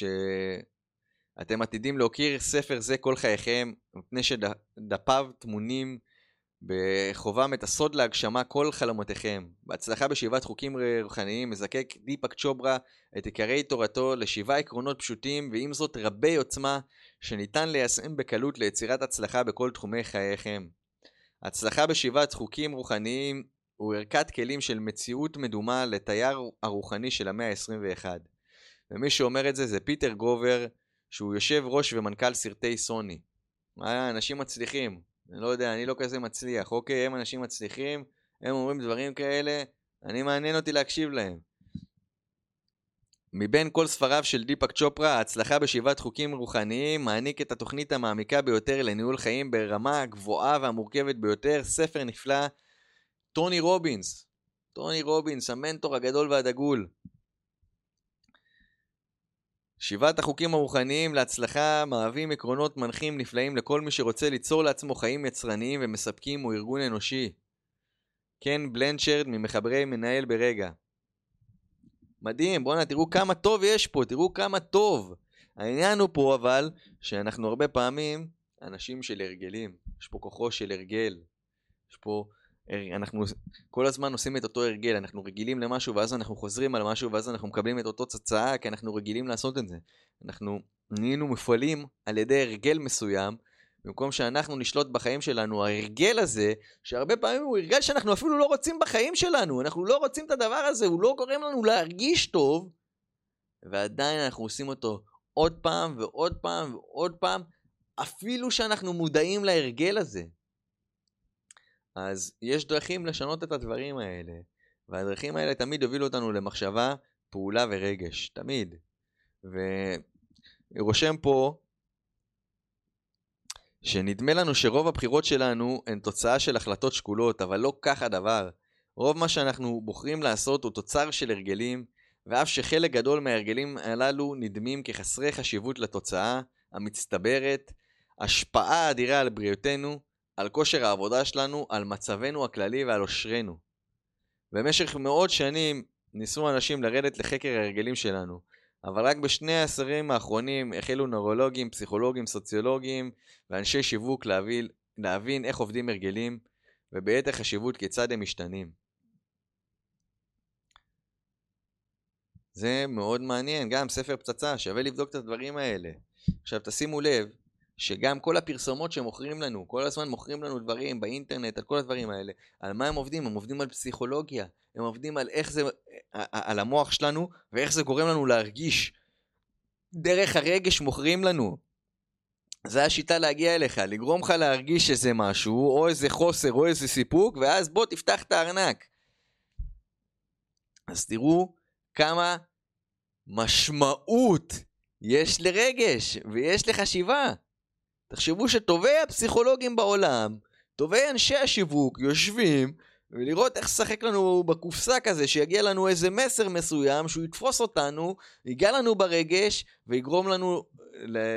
שאתם עתידים להוקיר ספר זה כל חייכם, מפני שדפיו טמונים בחובם את הסוד להגשמה כל חלומותיכם. בהצלחה בשבעת חוקים רוחניים מזקק דיפק צ'וברה את עיקרי תורתו לשבעה עקרונות פשוטים, ועם זאת רבי עוצמה, שניתן ליישם בקלות ליצירת הצלחה בכל תחומי חייכם. הצלחה בשבעת חוקים רוחניים הוא ערכת כלים של מציאות מדומה לתייר הרוחני של המאה ה-21. ומי שאומר את זה זה פיטר גובר, שהוא יושב ראש ומנכ"ל סרטי סוני. מה, אנשים מצליחים. אני לא יודע, אני לא כזה מצליח. אוקיי, הם אנשים מצליחים, הם אומרים דברים כאלה, אני מעניין אותי להקשיב להם. מבין כל ספריו של דיפק צ'ופרה, ההצלחה בשבעת חוקים רוחניים מעניק את התוכנית המעמיקה ביותר לניהול חיים ברמה הגבוהה והמורכבת ביותר, ספר נפלא. טוני רובינס, טוני רובינס, המנטור הגדול והדגול. שבעת החוקים הרוחניים להצלחה מהווים עקרונות מנחים נפלאים לכל מי שרוצה ליצור לעצמו חיים יצרניים ומספקים או ארגון אנושי. קן בלנצ'רד ממחברי מנהל ברגע. מדהים, בואנה תראו כמה טוב יש פה, תראו כמה טוב. העניין הוא פה אבל, שאנחנו הרבה פעמים אנשים של הרגלים. יש פה כוחו של הרגל. יש פה אנחנו כל הזמן עושים את אותו הרגל, אנחנו רגילים למשהו ואז אנחנו חוזרים על משהו ואז אנחנו מקבלים את אותו צצאה כי אנחנו רגילים לעשות את זה. אנחנו נהיינו מופעלים על ידי הרגל מסוים, במקום שאנחנו נשלוט בחיים שלנו, ההרגל הזה, שהרבה פעמים הוא הרגל שאנחנו אפילו לא רוצים בחיים שלנו, אנחנו לא רוצים את הדבר הזה, הוא לא גורם לנו להרגיש טוב, ועדיין אנחנו עושים אותו עוד פעם ועוד פעם ועוד פעם, אפילו שאנחנו מודעים להרגל הזה. אז יש דרכים לשנות את הדברים האלה, והדרכים האלה תמיד יובילו אותנו למחשבה, פעולה ורגש, תמיד. ורושם פה שנדמה לנו שרוב הבחירות שלנו הן תוצאה של החלטות שקולות, אבל לא כך הדבר. רוב מה שאנחנו בוחרים לעשות הוא תוצר של הרגלים, ואף שחלק גדול מההרגלים הללו נדמים כחסרי חשיבות לתוצאה המצטברת, השפעה אדירה על בריאותנו על כושר העבודה שלנו, על מצבנו הכללי ועל עושרנו. במשך מאות שנים ניסו אנשים לרדת לחקר ההרגלים שלנו, אבל רק בשני העשרים האחרונים החלו נורולוגים, פסיכולוגים, סוציולוגים ואנשי שיווק להבין, להבין איך עובדים הרגלים, וביתר חשיבות כיצד הם משתנים. זה מאוד מעניין, גם ספר פצצה, שווה לבדוק את הדברים האלה. עכשיו תשימו לב, שגם כל הפרסומות שמוכרים לנו, כל הזמן מוכרים לנו דברים באינטרנט, על כל הדברים האלה, על מה הם עובדים? הם עובדים על פסיכולוגיה, הם עובדים על איך זה, על המוח שלנו, ואיך זה גורם לנו להרגיש. דרך הרגש מוכרים לנו. זה השיטה להגיע אליך, לגרום לך להרגיש איזה משהו, או איזה חוסר, או איזה סיפוק, ואז בוא תפתח את הארנק. אז תראו כמה משמעות יש לרגש ויש לחשיבה. תחשבו שטובי הפסיכולוגים בעולם, טובי אנשי השיווק, יושבים ולראות איך לשחק לנו בקופסה כזה, שיגיע לנו איזה מסר מסוים, שהוא יתפוס אותנו, ייגע לנו ברגש ויגרום לנו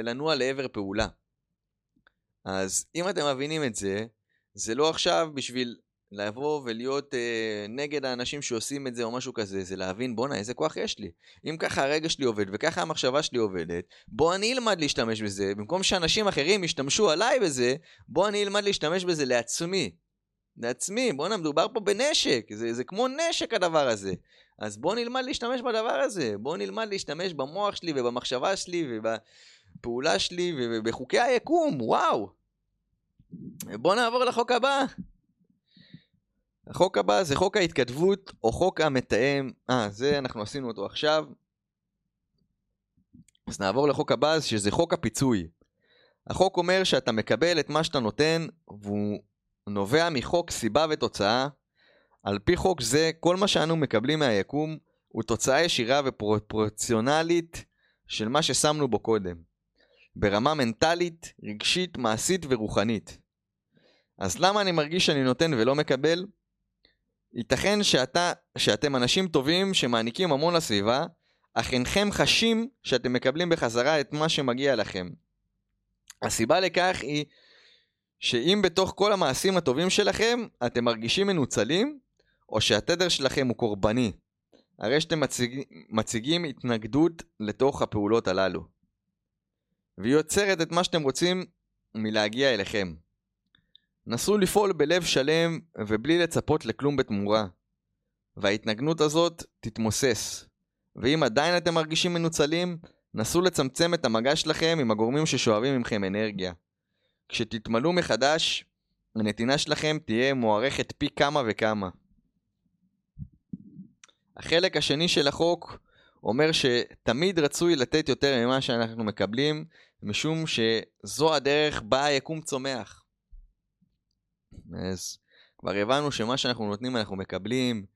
לנוע לעבר פעולה. אז אם אתם מבינים את זה, זה לא עכשיו בשביל לבוא ולהיות אה, נגד האנשים שעושים את זה או משהו כזה, זה להבין בואנה איזה כוח יש לי. אם ככה הרגע שלי עובד וככה המחשבה שלי עובדת, בוא אני אלמד להשתמש בזה, במקום שאנשים אחרים ישתמשו עליי בזה, בוא אני אלמד להשתמש בזה לעצמי. לעצמי, בואנה מדובר פה בנשק, זה, זה כמו נשק הדבר הזה. אז בוא נלמד להשתמש בדבר הזה, בוא נלמד להשתמש במוח שלי ובמחשבה שלי ובפעולה שלי ובחוקי היקום, וואו. בוא נעבור לחוק הבא. החוק הבא זה חוק ההתכתבות או חוק המתאם. אה, זה אנחנו עשינו אותו עכשיו. אז נעבור לחוק הבא שזה חוק הפיצוי. החוק אומר שאתה מקבל את מה שאתה נותן והוא נובע מחוק סיבה ותוצאה. על פי חוק זה כל מה שאנו מקבלים מהיקום הוא תוצאה ישירה ופרופורציונלית של מה ששמנו בו קודם. ברמה מנטלית, רגשית, מעשית ורוחנית. אז למה אני מרגיש שאני נותן ולא מקבל? ייתכן שאתה, שאתם אנשים טובים שמעניקים המון לסביבה, אך אינכם חשים שאתם מקבלים בחזרה את מה שמגיע לכם. הסיבה לכך היא שאם בתוך כל המעשים הטובים שלכם אתם מרגישים מנוצלים, או שהתדר שלכם הוא קורבני, הרי שאתם מציג, מציגים התנגדות לתוך הפעולות הללו. והיא יוצרת את מה שאתם רוצים מלהגיע אליכם. נסו לפעול בלב שלם ובלי לצפות לכלום בתמורה. וההתנגנות הזאת תתמוסס. ואם עדיין אתם מרגישים מנוצלים, נסו לצמצם את המגע שלכם עם הגורמים ששואבים ממכם אנרגיה. כשתתמלאו מחדש, הנתינה שלכם תהיה מוערכת פי כמה וכמה. החלק השני של החוק אומר שתמיד רצוי לתת יותר ממה שאנחנו מקבלים, משום שזו הדרך בה היקום צומח. אז כבר הבנו שמה שאנחנו נותנים אנחנו מקבלים,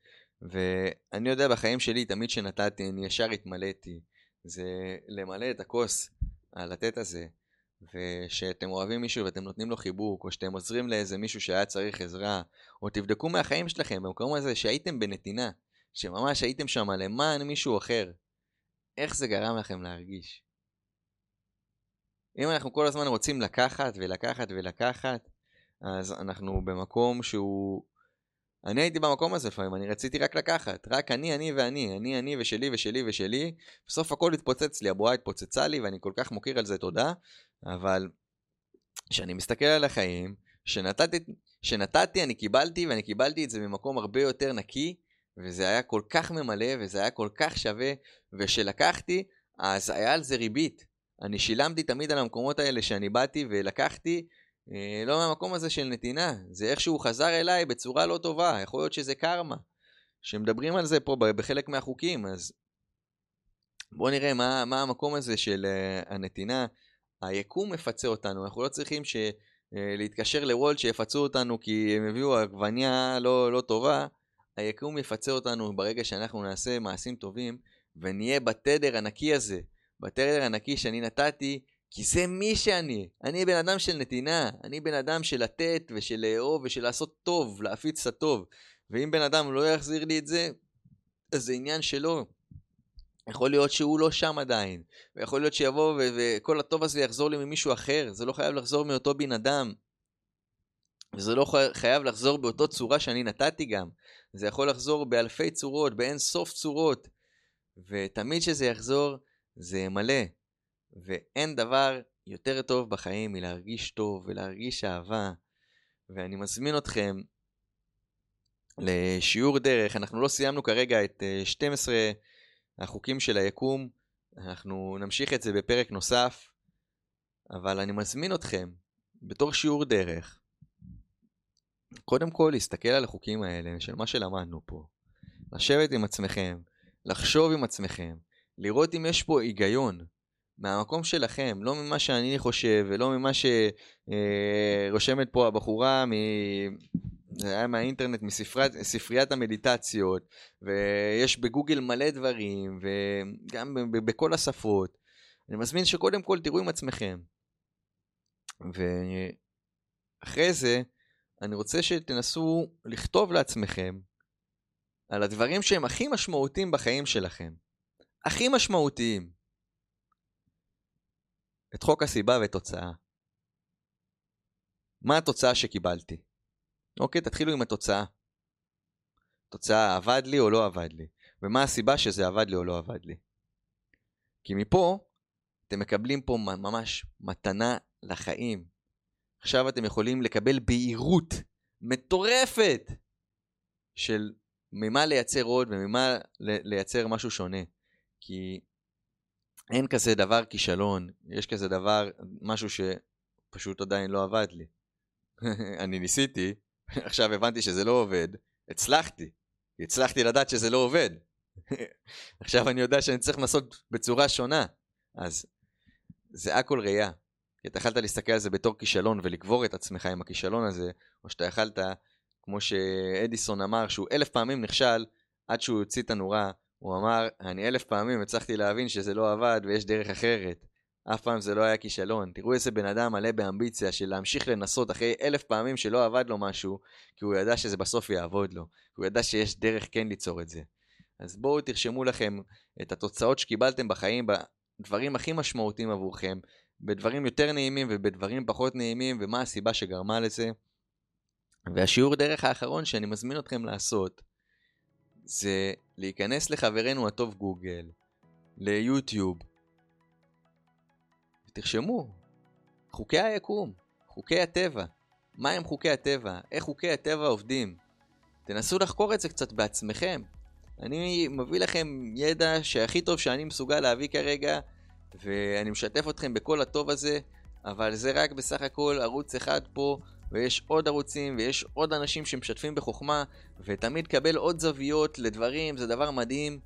ואני יודע בחיים שלי, תמיד שנתתי, אני ישר התמלאתי. זה למלא את הכוס, הלתת הזה, ושאתם אוהבים מישהו ואתם נותנים לו חיבוק, או שאתם עוזרים לאיזה מישהו שהיה צריך עזרה, או תבדקו מהחיים שלכם, במקום הזה שהייתם בנתינה, שממש הייתם שם למען מישהו אחר. איך זה גרם לכם להרגיש? אם אנחנו כל הזמן רוצים לקחת ולקחת ולקחת, אז אנחנו במקום שהוא... אני הייתי במקום הזה לפעמים, אני רציתי רק לקחת, רק אני, אני ואני, אני, אני ושלי ושלי ושלי, בסוף הכל התפוצץ לי, הבועה התפוצצה לי ואני כל כך מוקיר על זה תודה, אבל כשאני מסתכל על החיים, שנתתי, שנתתי אני קיבלתי ואני קיבלתי את זה ממקום הרבה יותר נקי, וזה היה כל כך ממלא וזה היה כל כך שווה, וכשלקחתי, אז היה על זה ריבית. אני שילמתי תמיד על המקומות האלה שאני באתי ולקחתי, לא מהמקום הזה של נתינה, זה איכשהו חזר אליי בצורה לא טובה, יכול להיות שזה קרמה, שמדברים על זה פה בחלק מהחוקים, אז בואו נראה מה, מה המקום הזה של uh, הנתינה. היקום מפצה אותנו, אנחנו לא צריכים ש, uh, להתקשר לוולט שיפצו אותנו כי הם הביאו עגבניה לא, לא טובה, היקום יפצה אותנו ברגע שאנחנו נעשה מעשים טובים ונהיה בתדר הנקי הזה, בתדר הנקי שאני נתתי כי זה מי שאני. אני בן אדם של נתינה, אני בן אדם של לתת ושל לאהוב ושל לעשות טוב, להפיץ את הטוב. ואם בן אדם לא יחזיר לי את זה, אז זה עניין שלו. יכול להיות שהוא לא שם עדיין, ויכול להיות שיבוא ו- וכל הטוב הזה יחזור לי ממישהו אחר, זה לא חייב לחזור מאותו בן אדם. וזה לא חייב לחזור באותו צורה שאני נתתי גם. זה יכול לחזור באלפי צורות, באין סוף צורות. ותמיד שזה יחזור, זה ימלא. ואין דבר יותר טוב בחיים מלהרגיש טוב ולהרגיש אהבה. ואני מזמין אתכם לשיעור דרך. אנחנו לא סיימנו כרגע את 12 אה, החוקים של היקום. אנחנו נמשיך את זה בפרק נוסף. אבל אני מזמין אתכם, בתור שיעור דרך, קודם כל להסתכל על החוקים האלה של מה שלמדנו פה. לשבת עם עצמכם, לחשוב עם עצמכם, לראות אם יש פה היגיון. מהמקום שלכם, לא ממה שאני חושב ולא ממה שרושמת פה הבחורה מ... זה היה מהאינטרנט, מספריית המדיטציות, ויש בגוגל מלא דברים, וגם בכל השפות. אני מזמין שקודם כל תראו עם עצמכם. ואחרי זה, אני רוצה שתנסו לכתוב לעצמכם על הדברים שהם הכי משמעותיים בחיים שלכם. הכי משמעותיים. את חוק הסיבה ותוצאה. מה התוצאה שקיבלתי? אוקיי, תתחילו עם התוצאה. תוצאה עבד לי או לא עבד לי, ומה הסיבה שזה עבד לי או לא עבד לי. כי מפה אתם מקבלים פה ממש מתנה לחיים. עכשיו אתם יכולים לקבל בהירות מטורפת של ממה לייצר עוד וממה לייצר משהו שונה. כי אין כזה דבר כישלון, יש כזה דבר, משהו שפשוט עדיין לא עבד לי. אני ניסיתי, עכשיו הבנתי שזה לא עובד, הצלחתי. הצלחתי לדעת שזה לא עובד. עכשיו אני יודע שאני צריך לנסות בצורה שונה. אז זה הכל ראייה. כי אתה יכלת להסתכל על זה בתור כישלון ולקבור את עצמך עם הכישלון הזה, או שאתה יכלת, כמו שאדיסון אמר, שהוא אלף פעמים נכשל עד שהוא הוציא את הנורה, הוא אמר, אני אלף פעמים הצלחתי להבין שזה לא עבד ויש דרך אחרת. אף פעם זה לא היה כישלון. תראו איזה בן אדם מלא באמביציה של להמשיך לנסות אחרי אלף פעמים שלא עבד לו משהו, כי הוא ידע שזה בסוף יעבוד לו. הוא ידע שיש דרך כן ליצור את זה. אז בואו תרשמו לכם את התוצאות שקיבלתם בחיים, בדברים הכי משמעותיים עבורכם, בדברים יותר נעימים ובדברים פחות נעימים, ומה הסיבה שגרמה לזה. והשיעור דרך האחרון שאני מזמין אתכם לעשות, זה להיכנס לחברנו הטוב גוגל, ליוטיוב, ותרשמו, חוקי היקום, חוקי הטבע. מה הם חוקי הטבע? איך חוקי הטבע עובדים? תנסו לחקור את זה קצת בעצמכם. אני מביא לכם ידע שהכי טוב שאני מסוגל להביא כרגע, ואני משתף אתכם בכל הטוב הזה, אבל זה רק בסך הכל ערוץ אחד פה, ויש עוד ערוצים, ויש עוד אנשים שמשתפים בחוכמה, ותמיד קבל עוד זוויות לדברים, זה דבר מדהים.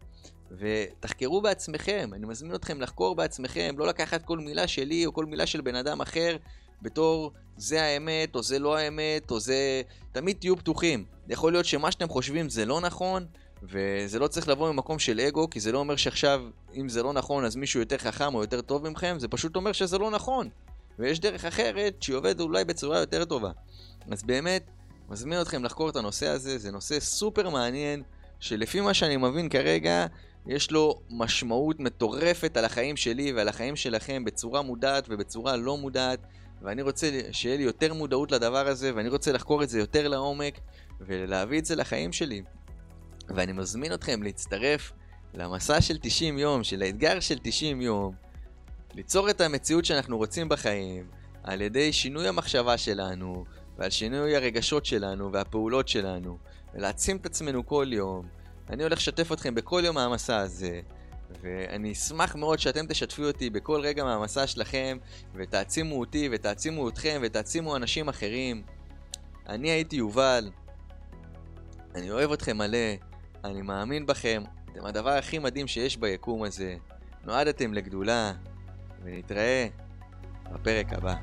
ותחקרו בעצמכם, אני מזמין אתכם לחקור בעצמכם, לא לקחת כל מילה שלי או כל מילה של בן אדם אחר בתור זה האמת או זה לא האמת או זה... תמיד תהיו פתוחים. יכול להיות שמה שאתם חושבים זה לא נכון, וזה לא צריך לבוא ממקום של אגו, כי זה לא אומר שעכשיו, אם זה לא נכון, אז מישהו יותר חכם או יותר טוב ממכם, זה פשוט אומר שזה לא נכון. ויש דרך אחרת שהיא עובדת אולי בצורה יותר טובה. אז באמת, מזמין אתכם לחקור את הנושא הזה, זה נושא סופר מעניין, שלפי מה שאני מבין כרגע, יש לו משמעות מטורפת על החיים שלי ועל החיים שלכם בצורה מודעת ובצורה לא מודעת, ואני רוצה שיהיה לי יותר מודעות לדבר הזה, ואני רוצה לחקור את זה יותר לעומק, ולהביא את זה לחיים שלי. ואני מזמין אתכם להצטרף למסע של 90 יום, של האתגר של 90 יום, ליצור את המציאות שאנחנו רוצים בחיים, על ידי שינוי המחשבה שלנו, ועל שינוי הרגשות שלנו והפעולות שלנו, ולהעצים את עצמנו כל יום. אני הולך לשתף אתכם בכל יום מהמסע הזה, ואני אשמח מאוד שאתם תשתפו אותי בכל רגע מהמסע שלכם, ותעצימו אותי, ותעצימו אתכם, ותעצימו אנשים אחרים. אני הייתי יובל, אני אוהב אתכם מלא, אני מאמין בכם, אתם הדבר הכי מדהים שיש ביקום הזה. נועדתם לגדולה, ונתראה בפרק הבא.